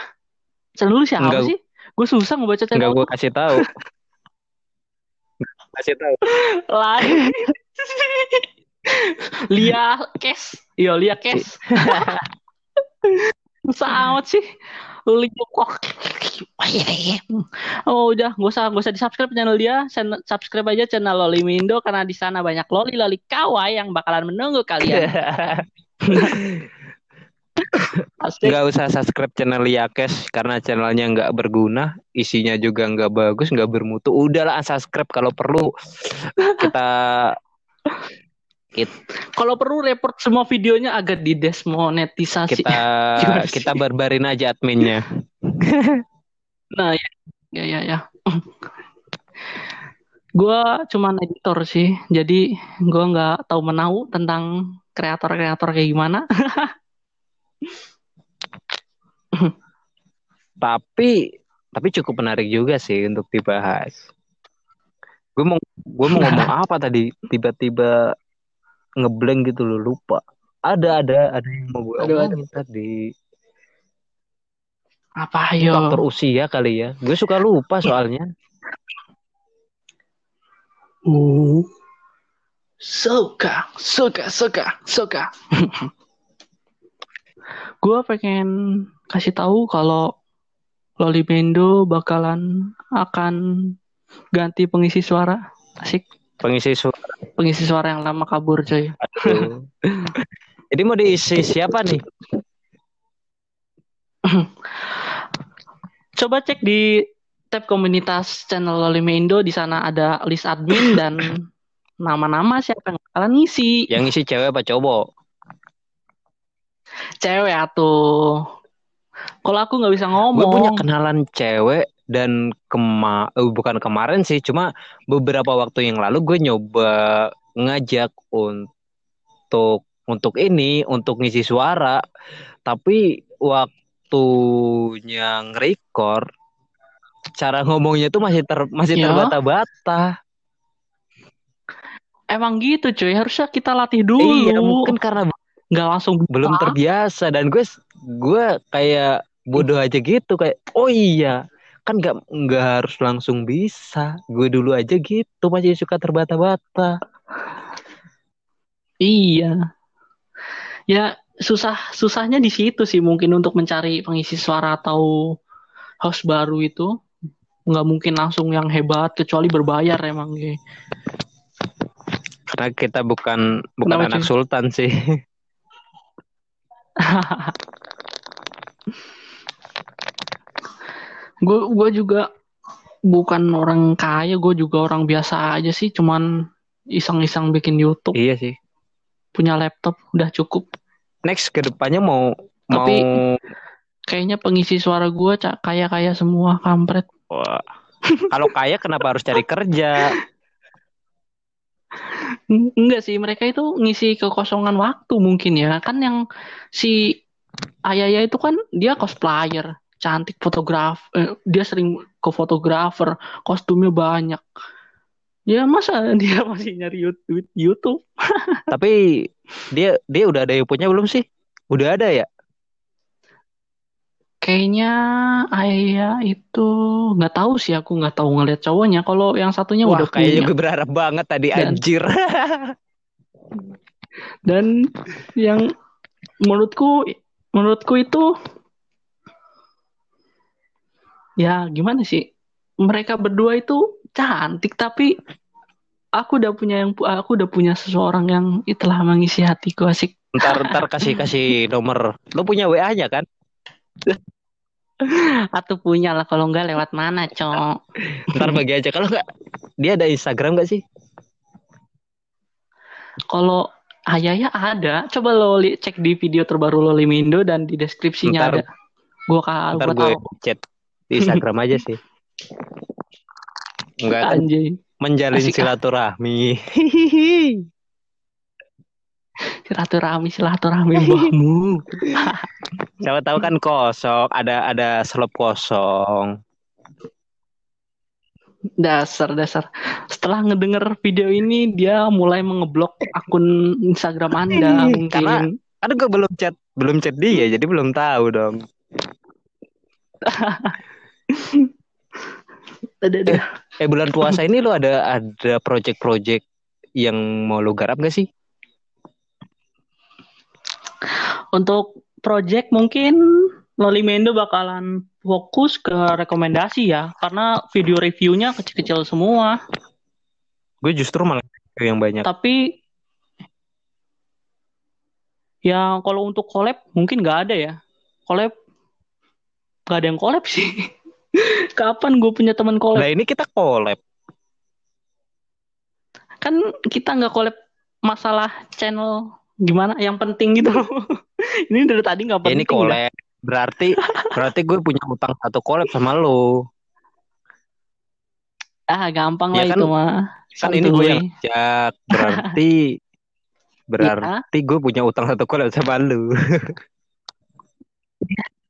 Channel lu siapa Enggak. sih? Gue susah ngebaca Enggak channel gue kasih tahu. kasih tahu. lain. Lia Kes. Iya, Lia Kes. Susah amat sih. Lia kok. Oh udah, gak usah gak usah di subscribe channel dia, subscribe aja channel Loli Mindo karena di sana banyak loli loli kawaii yang bakalan menunggu kalian. Nggak usah subscribe channel Yakes karena channelnya nggak berguna, isinya juga nggak bagus, nggak bermutu. Udahlah unsubscribe kalau perlu kita Kalau perlu report semua videonya agar didesmonetisasi. kita Gimana sih? kita barbarin aja adminnya. Nah, ya, ya, ya, ya. Gua cuman editor sih, jadi gua nggak tahu menau tentang kreator-kreator kayak gimana. Tapi tapi cukup menarik juga sih untuk dibahas. Gue mau gue mau ngomong apa tadi? Tiba-tiba ngeblank gitu loh, lupa. Ada ada ada yang mau gue omongin tadi. Apa Faktor ayo? usia kali ya. Gue suka lupa soalnya. Uh. Suka, suka, suka, suka. Gua pengen kasih tahu kalau Loli Mendo bakalan akan ganti pengisi suara. Asik. Pengisi suara. Pengisi suara yang lama kabur coy. Aduh. Jadi mau diisi siapa nih? Coba cek di tab komunitas channel Loli Mendo di sana ada list admin dan nama-nama siapa yang bakalan ngisi. Yang isi cewek apa cowok? Cewek atuh. Kalau aku nggak bisa ngomong. Gue punya kenalan cewek dan kema eh, bukan kemarin sih, cuma beberapa waktu yang lalu gue nyoba ngajak untuk untuk ini untuk ngisi suara, tapi waktunya nge-record cara ngomongnya tuh masih ter masih Ya. terbata-bata. Emang gitu cuy, harusnya kita latih dulu. Iya, mungkin karena nggak langsung belum bisa. terbiasa dan gue gue kayak bodoh aja gitu kayak oh iya kan nggak nggak harus langsung bisa gue dulu aja gitu masih suka terbata-bata Iya. Ya susah susahnya di situ sih mungkin untuk mencari pengisi suara atau host baru itu nggak mungkin langsung yang hebat kecuali berbayar emang Ge. karena kita bukan bukan Kenapa, anak cuy? sultan sih Gue gue juga bukan orang kaya, gue juga orang biasa aja sih, cuman iseng-iseng bikin YouTube, iya sih punya laptop udah cukup. next ke depannya mau Tapi- mau Kayaknya pengisi suara gue cak kaya-kaya semua kampret. wah, kalau kaya kenapa harus cari kerja Enggak sih, mereka itu ngisi kekosongan waktu mungkin ya. Kan yang si Ayaya itu kan dia cosplayer, cantik fotograf, eh, dia sering ke fotografer, kostumnya banyak. Ya masa dia masih nyari YouTube tapi dia dia udah ada yang punya belum sih udah ada ya Kayaknya Ayaya itu nggak tahu sih aku nggak tahu ngeliat cowoknya. Kalau yang satunya wah udah kayaknya punya. gue berharap banget tadi Dan- anjir Dan yang menurutku menurutku itu ya gimana sih? Mereka berdua itu cantik tapi aku udah punya yang aku udah punya seseorang yang telah mengisi hatiku asik. ntar ntar kasih kasih nomor lo punya WA nya kan Atau punya lah kalau nggak lewat mana, Cok? ntar bagi aja kalau nggak dia ada Instagram nggak sih Kalau Ayaya ada, coba lo li- cek di video terbaru Loli Mindo dan di deskripsinya Ntar- ada. Gua ka, ntar gua gue tahu chat di Instagram aja sih Enggak anjay. menjalin Asik, ah. silaturahmi silaturahmi silaturahmi mbahmu Siapa tahu kan kosong, ada ada slot kosong. dasar dasar setelah ngedenger video ini dia mulai mengeblok akun Instagram anda Karena- mungkin Kan gue belum chat, belum chat dia, jadi belum tahu dong. ada ada Eh bulan puasa ini lo ada ada project-project yang mau lo garap gak sih? Untuk project mungkin Lolimendo bakalan fokus ke rekomendasi ya karena video reviewnya kecil-kecil semua. Gue justru malah yang banyak. tapi ya kalau untuk collab mungkin nggak ada ya. Collab nggak ada yang collab sih. Kapan gue punya teman collab? Nah ini kita collab. kan kita nggak collab masalah channel gimana? Yang penting gitu ini dari tadi nggak Ya, penting ini collab. Berarti berarti gue punya utang satu collab sama lo. ah gampang Ya lah kan- itu mah Kan ini gue yang ngajak. Berarti berarti Ya, gue punya utang satu collab sama lo.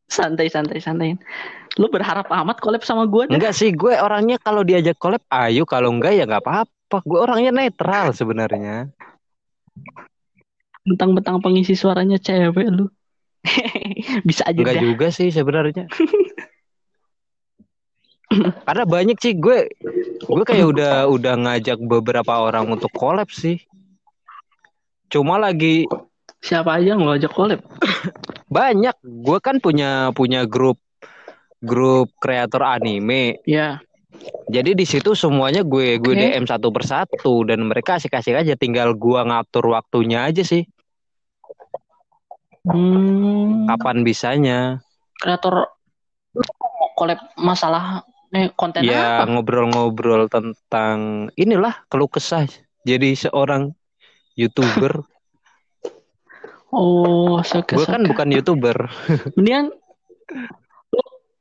santai santai santai lu berharap amat collab sama gue. Enggak sih, gue orangnya kalau diajak collab ayo, kalau enggak ya nggak apa-apa. Gue orangnya netral sebenarnya. Bentang-bentang pengisi suaranya cewek lu. Bisa aja Enggak dah. juga sih sebenarnya. Karena banyak sih gue gue kayak udah udah ngajak beberapa orang untuk collab sih. Cuma lagi Siapa aja yang lo ajak collab? banyak. Gue kan punya punya grup grup kreator anime. Ya. Jadi di situ semuanya gue gue. DM satu persatu dan mereka asik-asik aja. Tinggal gua ngatur waktunya aja sih. Hmm, Kapan bisanya? kreator collab masalah eh, konten Ya apa? ngobrol-ngobrol tentang inilah keluh kesah jadi seorang youtuber. Oh, suka gue kan bukan youtuber. Mendingan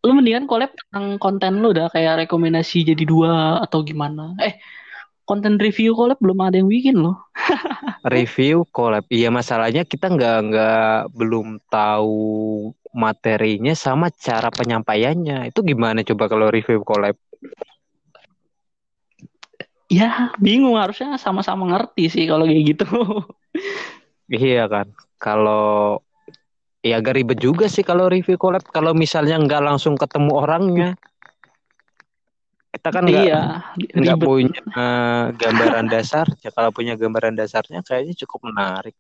lu, mendingan collab tentang konten lu dah kayak rekomendasi jadi dua atau gimana? Eh, konten review collab belum ada yang bikin loh. Review collab. Iya masalahnya kita nggak nggak belum tahu materinya sama cara penyampaiannya. Itu gimana coba kalau review collab? Ya, bingung harusnya sama-sama ngerti sih kalau kayak gitu. Iya kan. Kalau ya agak ribet juga sih kalau review collab. Kalau misalnya nggak langsung ketemu orangnya, kita kan nggak iya, nggak punya eh, gambaran dasar. Ya kalau punya gambaran dasarnya kayaknya cukup menarik.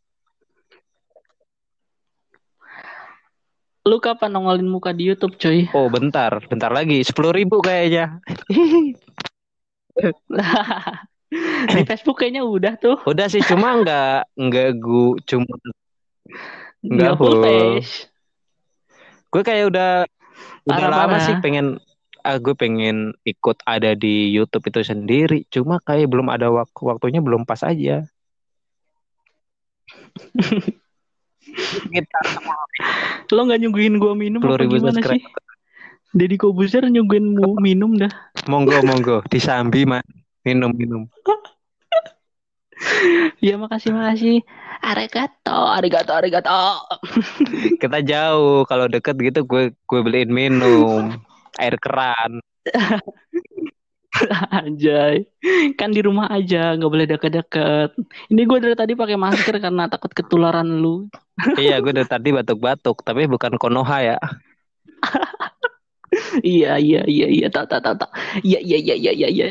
Lu kapan nongolin muka di YouTube, coy? Oh bentar, bentar lagi sepuluh ribu kayaknya. di Facebook kayaknya udah tuh. Udah sih cuma nggak nggak gue cuma Nggak Nggak full page. gue kayak udah udah lama parah. sih pengen ah gue pengen ikut ada di YouTube itu sendiri. Cuma kayak belum ada waktu waktunya belum pas aja. Kita Lo nggak nyuguhin gua minum apa 10.000 gimana subscriber. sih? Deddy Kobuzer nyuguhin mu minum dah. monggo monggo disambi mah minum minum. Ya makasih makasih. Arigato, arigato, arigato. Kita jauh kalau deket gitu gue gue beliin minum air keran. Anjay. Kan di rumah aja, nggak boleh deket-deket. Ini gue dari tadi pakai masker karena takut ketularan lu. iya gue dari tadi batuk-batuk tapi bukan konoha ya. Iya, iya, iya, iya, tak, tak, tak, tak. Iya, iya, iya, iya, iya, iya.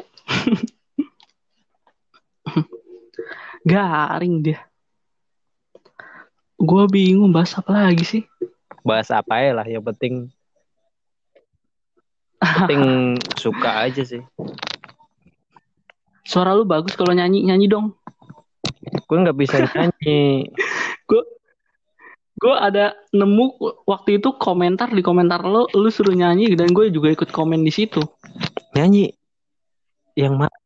Garing dia. Gue bingung bahas apa lagi sih. Bahas apa ya lah yang penting penting suka aja sih. Suara lu bagus kalau nyanyi, nyanyi dong. Gue nggak bisa nyanyi. Gue ada nemu waktu itu komentar di komentar lo, lu suruh nyanyi dan gue juga ikut komen di situ. Nyanyi yang mana?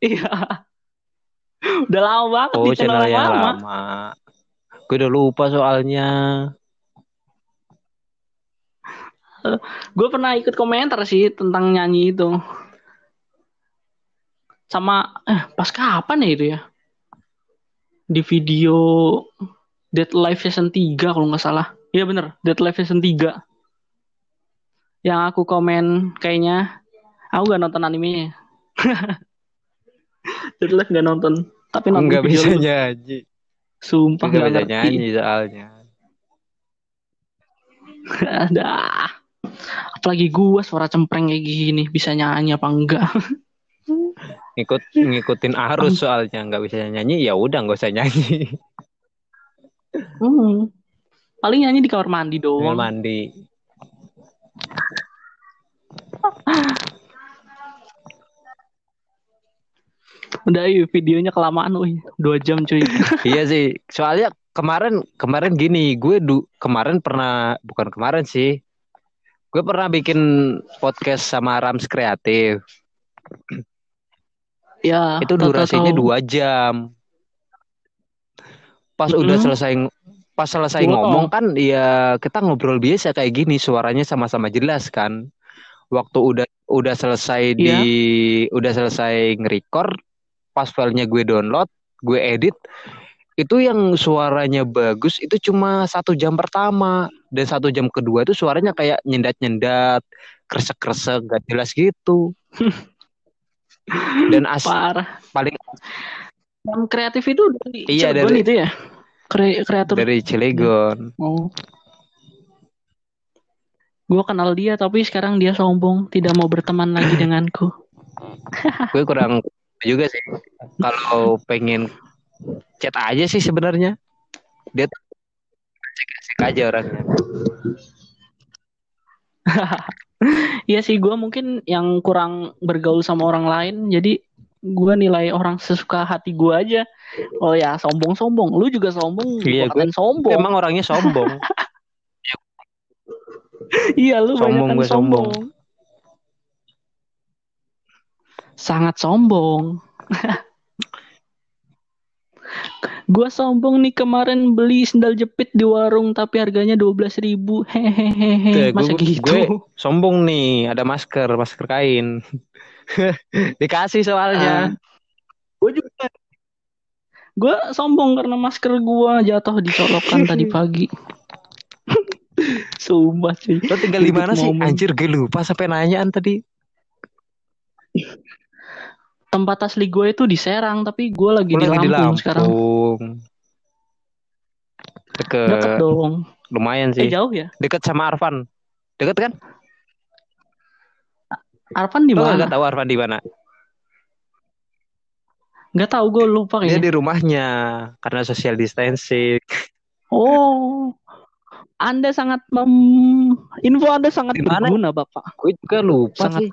Iya. Udah lama banget Oh, di channel, channel yang lama. lama. Gue udah lupa soalnya. Gue pernah ikut komentar sih tentang nyanyi itu. Sama eh pas kapan ya itu ya? di video Dead Life Season 3 kalau nggak salah. Iya bener, Dead Life Season 3. Yang aku komen kayaknya, aku gak nonton animenya. Dead Life gak nonton. Tapi nonton Nggak bisa lu. nyanyi. Sumpah Nggak gak bisa ngerti. nyanyi soalnya. Ada. Apalagi gua suara cempreng kayak gini. Bisa nyanyi apa enggak. Ngikut ngikutin arus soalnya nggak bisa nyanyi ya udah nggak usah nyanyi. Hmm. Paling nyanyi di kamar mandi doang. mandi. Udah yuk videonya kelamaan wih. Dua jam cuy. iya sih. Soalnya kemarin kemarin gini, gue du, kemarin pernah bukan kemarin sih. Gue pernah bikin podcast sama Rams Kreatif. ya. Itu durasinya dua jam. Pas udah Mm-mm. selesai pas selesai Gua ngomong kan ya kita ngobrol biasa kayak gini suaranya sama-sama jelas kan. Waktu udah udah selesai di udah selesai nge-record pas filenya gue download, gue edit itu yang suaranya bagus itu cuma satu jam pertama dan satu jam kedua itu suaranya kayak nyendat-nyendat, kresek-kresek, gak jelas gitu. Dan as Parah. paling Yang kreatif itu dari Iya, Cilegon dari- itu ya? Kre kreator. dari Cilegon. Oh. Gue kenal dia tapi sekarang dia sombong, tidak mau berteman lagi denganku. gue kurang juga sih kalau pengen chat aja sih sebenarnya dia tuh asik-asik aja orangnya Iya sih, gue mungkin yang kurang bergaul sama orang lain, jadi gue nilai orang sesuka hati gue aja. Oh ya, sombong-sombong. Lu juga sombong, Iya, katain sombong. emang orangnya sombong Iya, lu Sombong, gue sombong. sombong. Sangat sombong. Gua sombong nih kemarin beli sendal jepit di warung tapi harganya 12.000 ribu. Hehehe. Tuh, Masa gue- gitu? gue- sombong nih ada masker masker kain dikasih soalnya Gue juga. Gue sombong karena masker gua jatuh disolokan tadi pagi. Sumpah cuy. lo tinggal di mana sih anjir gue lupa sampai nanyaan tadi Tempat asli gue itu di Serang tapi gue lagi, Lo di, lagi Lampung di Lampung sekarang. deket Deket dong. lumayan Eh sih jauh ya? deket sama Arfan deket kan Arfan di mana? gak tahu Arfan di mana Gak tahu gue lupa dia kayaknya. di rumahnya karena social distancing Oh, Anda sangat mem... info Anda sangat Di mana? berguna, Bapak. gue juga lupa Sangat- sih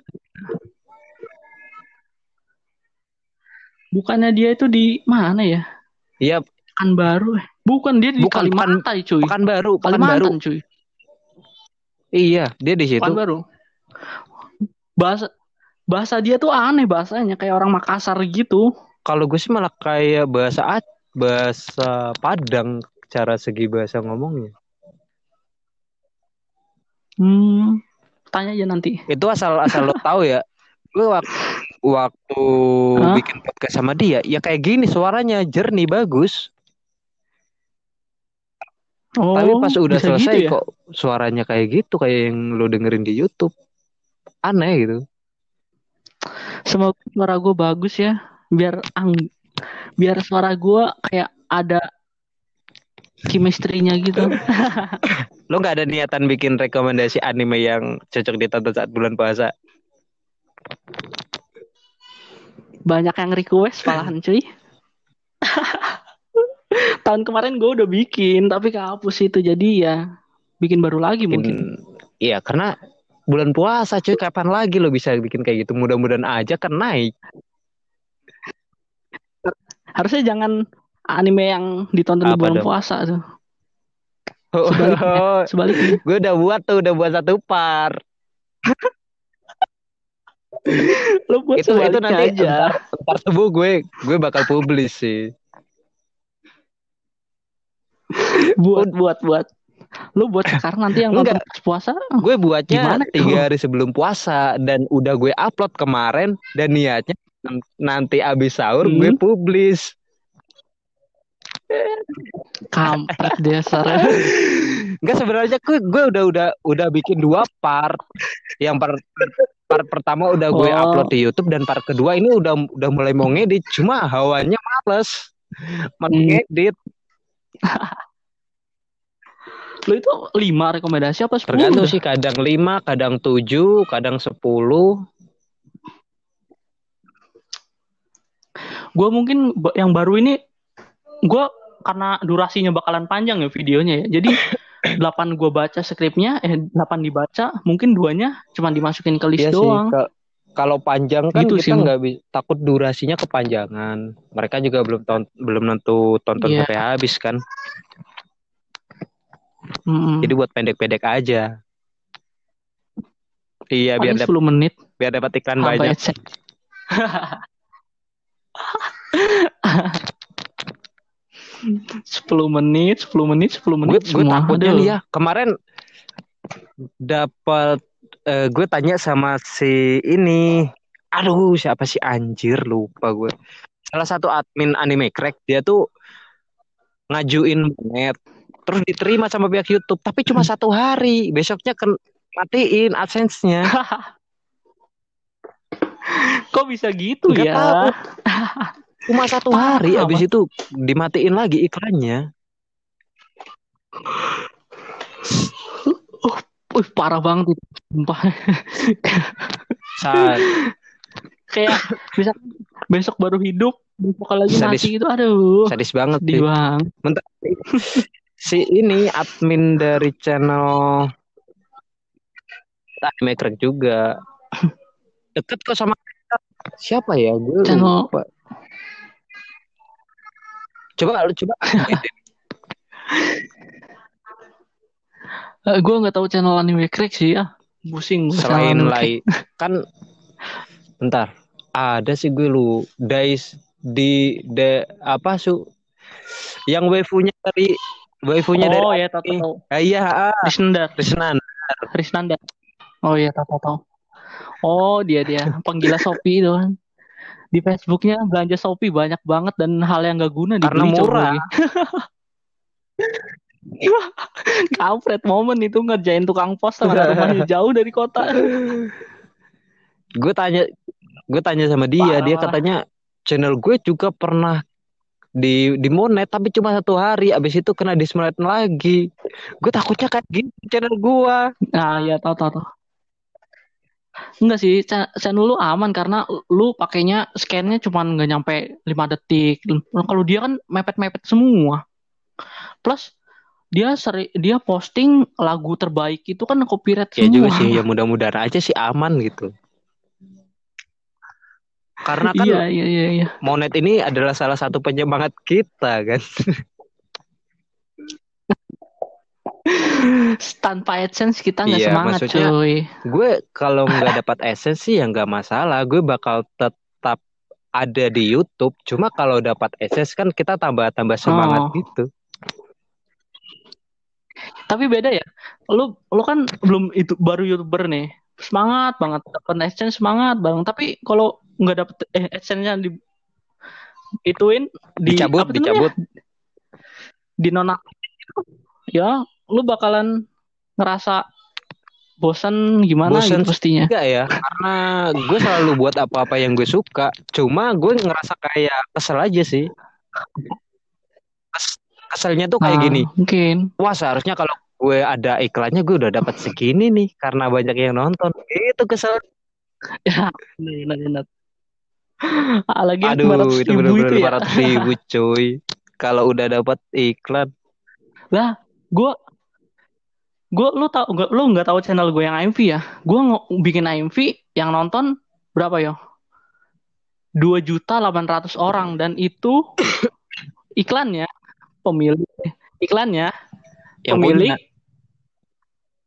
Bukannya dia itu di mana ya? iya Pekanbaru. eh. Bukan dia di Bukan, Kalimantan, cuy. Pekanbaru Pekanbaru Kalimantan, cuy. iya dia di situ Pekanbaru. Bahasa bahasa dia tuh aneh bahasanya kayak orang Makassar gitu. kalau gue sih malah kayak bahasa bahasa Padang cara segi bahasa ngomongnya Hmm, tanya aja nanti. itu asal asal lo tahu ya gue waktu waktu Hah? bikin podcast sama dia ya kayak gini suaranya jernih bagus Oh, tapi pas udah selesai gitu ya? kok suaranya kayak gitu kayak yang lo dengerin di YouTube aneh gitu Semoga suara gue bagus ya, biar ang, biar suara gue kayak ada chemistry-nya gitu. lo nggak ada niatan bikin rekomendasi anime yang cocok ditonton saat bulan puasa Banyak yang request malahan cuy. Tahun kemarin gue udah bikin, tapi kehapus itu jadi ya bikin baru lagi mungkin. iya karena bulan puasa cuy kapan lagi lo bisa bikin kayak gitu mudah-mudahan aja kan naik Harusnya jangan anime yang ditonton di Apa bulan dong? puasa tuh. Sebaliknya. Sebaliknya. gue udah buat tuh udah buat satu part Lo buat itu itu nanti aja. ntar, subuh gue gue bakal publish sih Buat buat buat. Lo buat sekarang nanti yang nonton Enggak. puasa. gue buatnya tiga hari sebelum puasa dan udah gue upload kemarin dan niatnya nanti abis sahur Hmm. gue publish Kampret dasar. Enggak sebenarnya gue gue udah udah udah bikin dua part. Yang part part pertama udah gue Oh. upload di YouTube dan part kedua ini udah udah mulai mau ngedit cuma hawanya males. Mau Hmm. ngedit Lu itu lima rekomendasi apa sepuluh? tergantung dah? sih kadang 5, kadang 7, kadang 10. Gue mungkin yang baru ini gue karena durasinya bakalan panjang ya videonya ya. Jadi 8 gue baca skripnya, eh 8 dibaca, mungkin duanya cuma dimasukin ke list Iya doang. ka- kalau panjang kan Gitu sih, kita nggak bisa takut durasinya kepanjangan. Mereka juga belum ton- belum nentu tonton Iya. sampai habis kan. Mm-mm. Jadi buat pendek-pendek aja. Iya biar Paling dap- 10 menit biar dapat iklan banyak. AdSense. Sepuluh menit, 10 menit, 10 gue menit gue takutnya nih ya kemarin dapat eh, gue tanya sama si ini aduh siapa sih anjir lupa gue salah satu admin anime crack dia tuh ngajuin net terus diterima sama pihak YouTube tapi cuma satu hari besoknya kan matiin adsense-nya Kok bisa gitu Nggak ya? tahu. cuma satu hari Mas. abis itu dimatiin lagi iklannya Wih, parah banget itu. Sumpah. saat Kayak bisa besok baru hidup, besok lagi Sadis. mati gitu. Aduh. sadis banget Sedih banget. si ini admin dari channel anime crack juga deket kok sama siapa ya gue Channel- lupa. Coba lu coba Eh, gue nggak tahu channel anime crack sih ya. Pusing. selain lai kan bentar ada sih gue lu Dice di de apa su yang waifunya dari waifunya crack. dari Oh ya, tahu tahu. Ah, iya ah, Risnandar. Risnan Risnandar. Oh iya, tahu tahu. Oh, dia dia penggila itu kan. Di Facebooknya belanja Shopee banyak banget dan hal yang gak guna Karena dibeli murah. Kampret momen itu ngerjain tukang pos karena rumahnya jauh dari kota. gue tanya gue tanya sama dia Parah, dia katanya channel gue juga pernah di di monet tapi cuma satu hari abis itu kena dismonet lagi gue takutnya kayak gitu channel gue Nah, ya tahu tahu tahu. Enggak sih, cha- channel lu aman karena lu pakainya scan-nya cuma nggak nyampe 5 detik. Kalau dia kan mepet-mepet semua. Plus dia seri, dia posting lagu terbaik itu kan copyright ya semua. juga sih ya mudah-mudahan aja sih aman gitu karena kan Iya, iya, iya, iya. monet ini adalah salah satu penyemangat kita kan Tanpa AdSense kita nggak Iya, semangat, maksudnya- cuy. gue kalau nggak dapat essence sih ya nggak masalah gue bakal tetap ada di YouTube cuma kalau dapat essence kan kita tambah-tambah semangat Oh. gitu Tapi beda ya. Lu lu kan belum itu baru YouTuber nih. Semangat banget dapat AdSense semangat banget. Tapi kalau nggak dapet eh AdSense-nya di ituin di dicabut dicabut di nonaktifin ya lu bakalan ngerasa bosan gimana Bosan gitu pastinya. Enggak ya, karena gue selalu buat apa-apa yang gue suka. Cuma gue ngerasa kayak kesel aja sih. Kes- keselnya tuh kayak Nah, gini. Mungkin. Wah seharusnya kalau gue ada iklannya gue udah dapat segini nih karena banyak yang nonton. Itu kesel. Ya, benar benar. Ah, lagi Aduh 500 itu itu ya. 500 ribu cuy. Kalau udah dapat iklan. Lah, gua gua lu tau nggak lu nggak tahu channel gue yang AMV ya? Gua ngo- bikin AMV yang nonton berapa ya? 2 juta 800 orang dan itu iklannya pemilik iklannya Yang pemilik punya.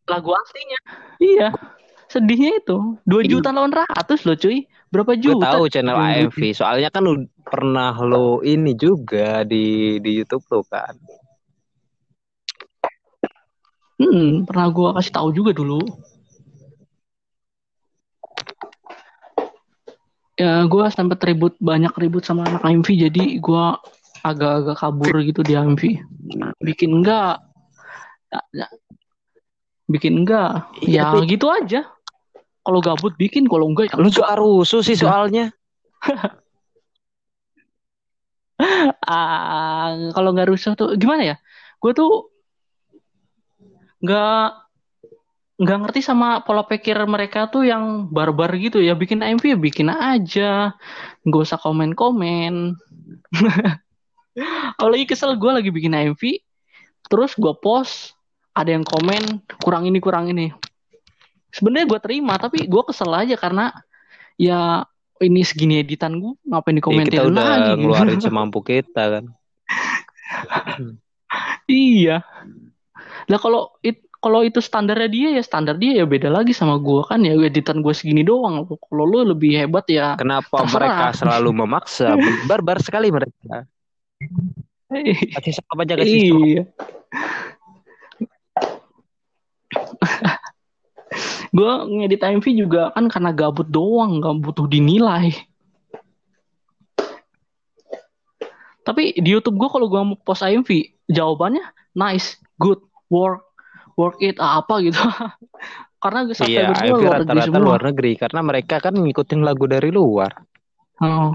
lagu aslinya. Iya. Sedihnya itu 2 Iya. juta 800 loh cuy. Berapa Gue juta? tahu channel AMV. Soalnya kan lu pernah lo ini juga di di YouTube lo kan. Hmm, pernah gua kasih tahu juga dulu. Ya, gua sempat ribut banyak ribut sama anak AMV jadi gua agak-agak kabur gitu di MV. Bikin enggak? Ya, ya. Bikin enggak? Iya, ya tapi- gitu aja. Kalau gabut bikin, kalau enggak ya Lu suka rusuh sih soalnya. Ah, kalau nggak rusuh tuh gimana ya? Gue tuh nggak nggak ngerti sama pola pikir mereka tuh yang barbar gitu ya. Bikin MV ya bikin aja, nggak usah komen-komen. Kalau lagi kesel gue lagi bikin MV, terus gue post, ada yang komen kurang ini kurang ini. Sebenarnya gue terima, tapi gue kesel aja karena ya ini segini editan gue ngapain Ya, dikomentin kita udah lagi ngeluarin semampu kita kan. Iya. Lah kalau it, kalau itu standarnya dia ya standar dia ya beda lagi sama gua kan ya editan gua segini doang. Kalau lu lebih hebat ya. Kenapa Terserah. mereka selalu memaksa? Barbar sekali mereka. Kasih stop aja kasih iya. gua ngedit MV juga kan karena gabut doang, nggak butuh dinilai. Tapi di YouTube gua kalau gua mau post MV, jawabannya nice, good, work, work it apa gitu. karena gue Iya, subscriber gua MV luar negeri semua. luar negeri karena mereka kan ngikutin lagu dari luar. Oh.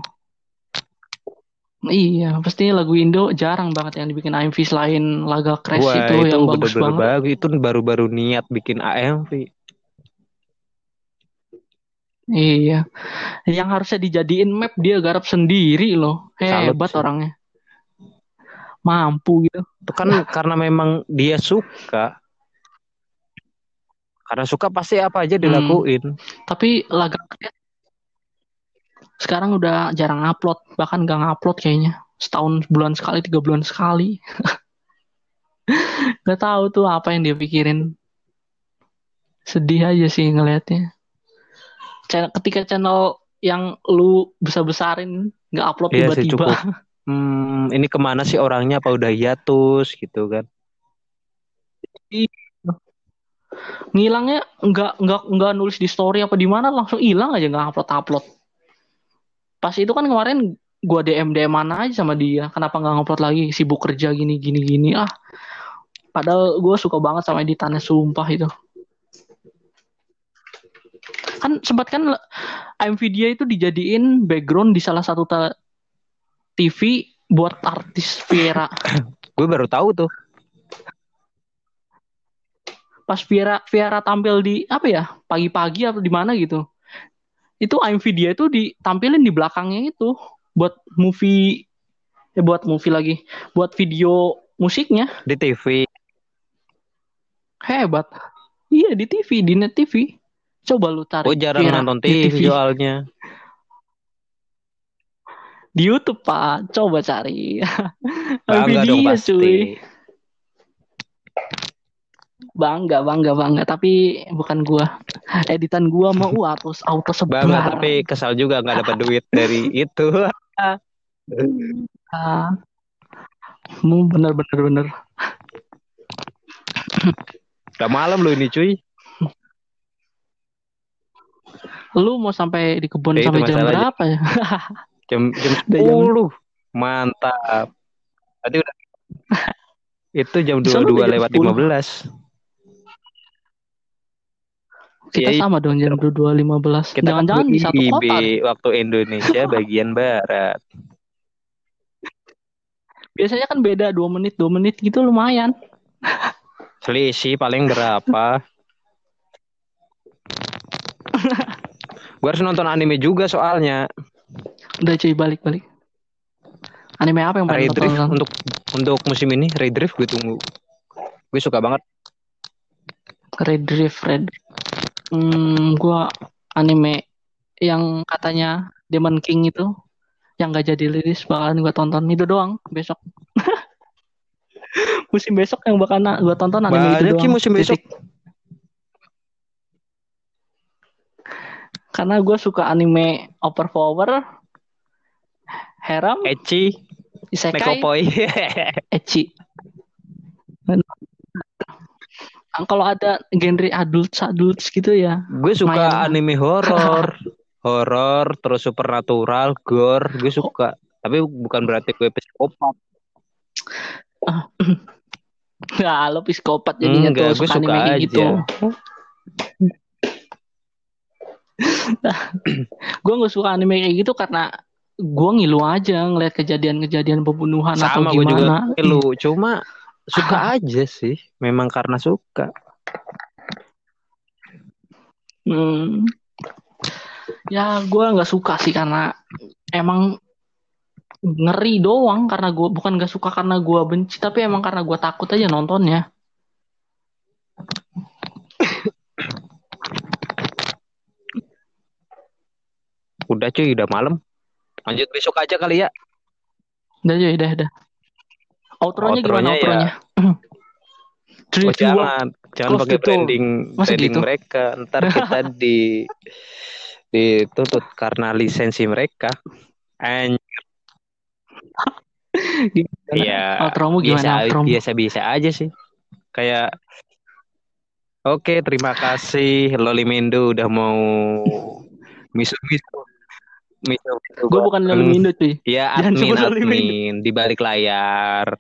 Iya, pasti lagu Indo jarang banget yang dibikin AMV selain Laga Crash Wah, itu, itu yang bagus bener-bener banget. bagus. Itu baru-baru niat bikin AMV. Iya. Yang harusnya dijadiin map dia garap sendiri loh. Salut Hebat sih. orangnya. Mampu gitu. Itu kan karena memang dia suka. Karena suka pasti apa aja dilakuin. Tapi Laga sekarang udah jarang upload, bahkan gak ngupload kayaknya. Setahun bulan sekali, tiga bulan sekali. gak tahu tuh apa yang dia pikirin. Sedih aja sih ngelihatnya. Channel, ketika channel yang lu besar-besarin nggak upload Iya tiba-tiba. cukup. Hmm, ini ke mana sih orangnya? Apa udah hiatus gitu kan? Ngilangnya nggak nggak nggak nulis di story apa di mana langsung hilang aja nggak upload upload. Pas itu kan kemarin gua DM DM mana aja sama dia. Kenapa nggak ngupload lagi? Sibuk kerja gini gini gini ah. Padahal gue suka banget sama editannya sumpah itu. Kan sempat kan MV itu dijadiin background di salah satu TV buat artis Viera. Gue baru tahu tuh. pas Viera Viera tampil di apa ya pagi-pagi atau di mana gitu itu AMV dia itu ditampilin di belakangnya itu buat movie eh buat movie lagi buat video musiknya Di TV. hebat iya di TV di net TV coba lu tarik Oh jarang Viera nonton TV soalnya. Di YouTube pak coba cari Bangga dong dia, pasti. cuy bangga bangga bangga tapi bukan gua editan gua mau uh, auto auto sebar Bangga tapi kesal juga nggak dapat duit dari itu. Ah. Hmm, bener bener bener. Udah malam loh ini cuy. Lu mau sampai di kebun Ya, itu sampai jam berapa ya? Jam jam 10. Mantap. Tadi udah itu jam Di sana 22 udah jam lewat 10. 15. Kita Iya, sama dong jam 22.15. Kita kan Jangan-jangan di satu kota. waktu Indonesia bagian barat. Biasanya kan beda 2 menit, 2 menit gitu lumayan. Selisih paling berapa? Gue harus nonton anime juga soalnya. Udah cuy balik-balik. Anime apa yang paling tonton? untuk untuk musim ini Raydrift gue tunggu. Gue suka banget. Red Drift, Red. Hmm, gua anime yang katanya Demon King itu yang gak jadi rilis bakalan gua tonton itu doang besok. musim besok yang bakalan gua tonton anime itu Banyak Ki doang. musim besok. Titik. Karena gue suka anime overpower, harem, Ecchi, isekai, Nekopoi. ecchi. Dan- Ah, Kalau ada genre adult adult gitu ya gue suka Lumayan. anime horor. horor terus supernatural, gore, gue suka. Tapi bukan berarti gue psikopat. Nah, lo psikopat jadinya Enggak, tuh gue suka, anime aja. gitu. gue nggak suka anime kayak gitu karena gue ngilu aja ngeliat kejadian-kejadian pembunuhan atau Sama gue juga gimana. lu. Cuma suka aja sih. Memang karena suka. Hmm. Ya gue nggak suka sih karena emang ngeri doang karena gue bukan gak suka karena gue benci tapi emang karena gue takut aja nontonnya. Udah cuy, udah malam. Lanjut besok aja kali ya. Udah ya udah udah. Outronya Outronya gimana ya- outronya? Oh, jangan, jangan Close pakai gitu. branding Masa branding gitu? mereka. Ntar kita di dituntut karena lisensi mereka. And gimana? ya Outromu biasa gimana? Outromu? biasa biasa aja sih. Kayak Oke, terima kasih Loli Mendo udah mau misu-misu. Gue bukan Mindo cuy. Ya Jangan admin admin di balik layar.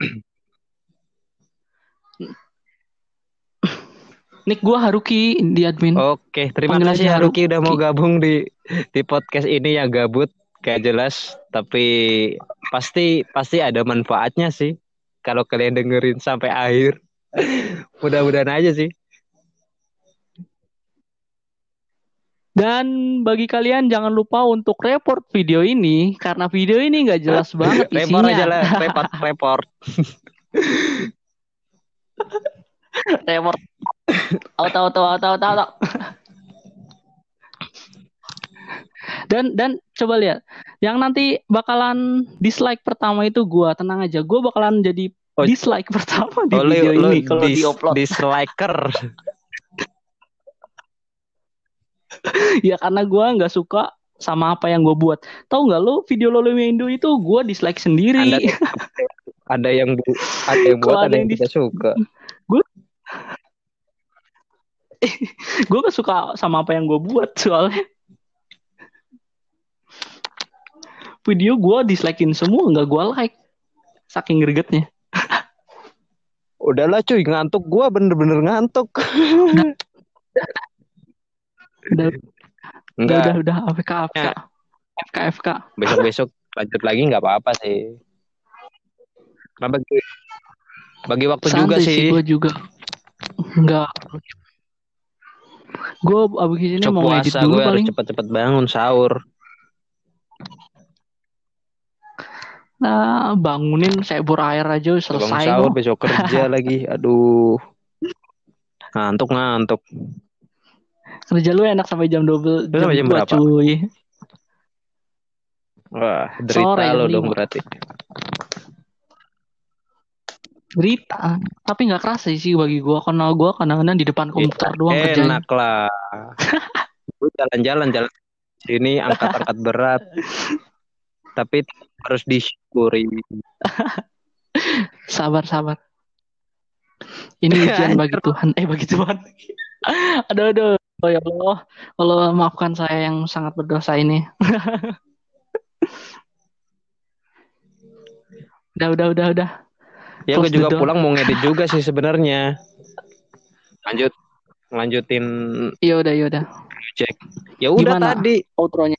Nick gue Haruki di admin. Oke, terima Panggil kasih aja Haruki udah mau Haruki. gabung di di podcast ini yang gabut gak jelas, tapi pasti pasti ada manfaatnya sih kalau kalian dengerin sampai akhir. Mudah-mudahan aja sih. Dan bagi kalian jangan lupa untuk report video ini karena video ini nggak jelas banget isinya. Report aja lah, report, report. report. Auto auto auto auto auto. Dan dan coba lihat, yang nanti bakalan dislike pertama itu gua, tenang aja, gua bakalan jadi Oh. dislike pertama di Oh, video lu ini kalau dis, diupload. disliker. Ya karena gua nggak suka sama apa yang gue buat. Tahu nggak lo video Lolo Indo itu gua dislike sendiri. Anda ada yang bu, ada yang buat, ada ada yang yang tidak suka. gue gak suka sama apa yang gue buat soalnya video gue dislikein semua nggak gue like saking gregetnya Udahlah cuy, ngantuk gua bener-bener ngantuk. Udah Enggak, udah udah AFK AFK Ya. FK FK besok-besok lanjut lagi nggak apa-apa sih. Nah, bagi, bagi waktu juga santai sih. sih gue juga nggak gue abis ini Cok mau ngedit puasa dulu gue harus paling cepet-cepet bangun sahur. nah bangunin saya bor air aja Bangun selesai sahur kok. besok kerja lagi. Aduh. Ngantuk ngantuk. Kerja lu enak sampai jam 12 Lu sampai jam 2, berapa? cuy Wah, derita Sore, lo jam dong berarti. berita tapi nggak kerasa sih bagi gue karena gue kadang-kadang di depan komputer doang kerjanya Enak lah. Gue jalan-jalan jalan sini angkat-angkat berat. Tapi harus disyukuri. Sabar, sabar. Ini ujian bagi Tuhan. Eh, bagi Tuhan. aduh, aduh. Oh ya Allah. Allah maafkan saya yang sangat berdosa ini. udah, udah, udah, udah. Ya gue juga pulang mau ngedit juga sih sebenarnya. Lanjut lanjutin Iya udah, iya udah. cek. Ya udah Gimana? tadi Outronya.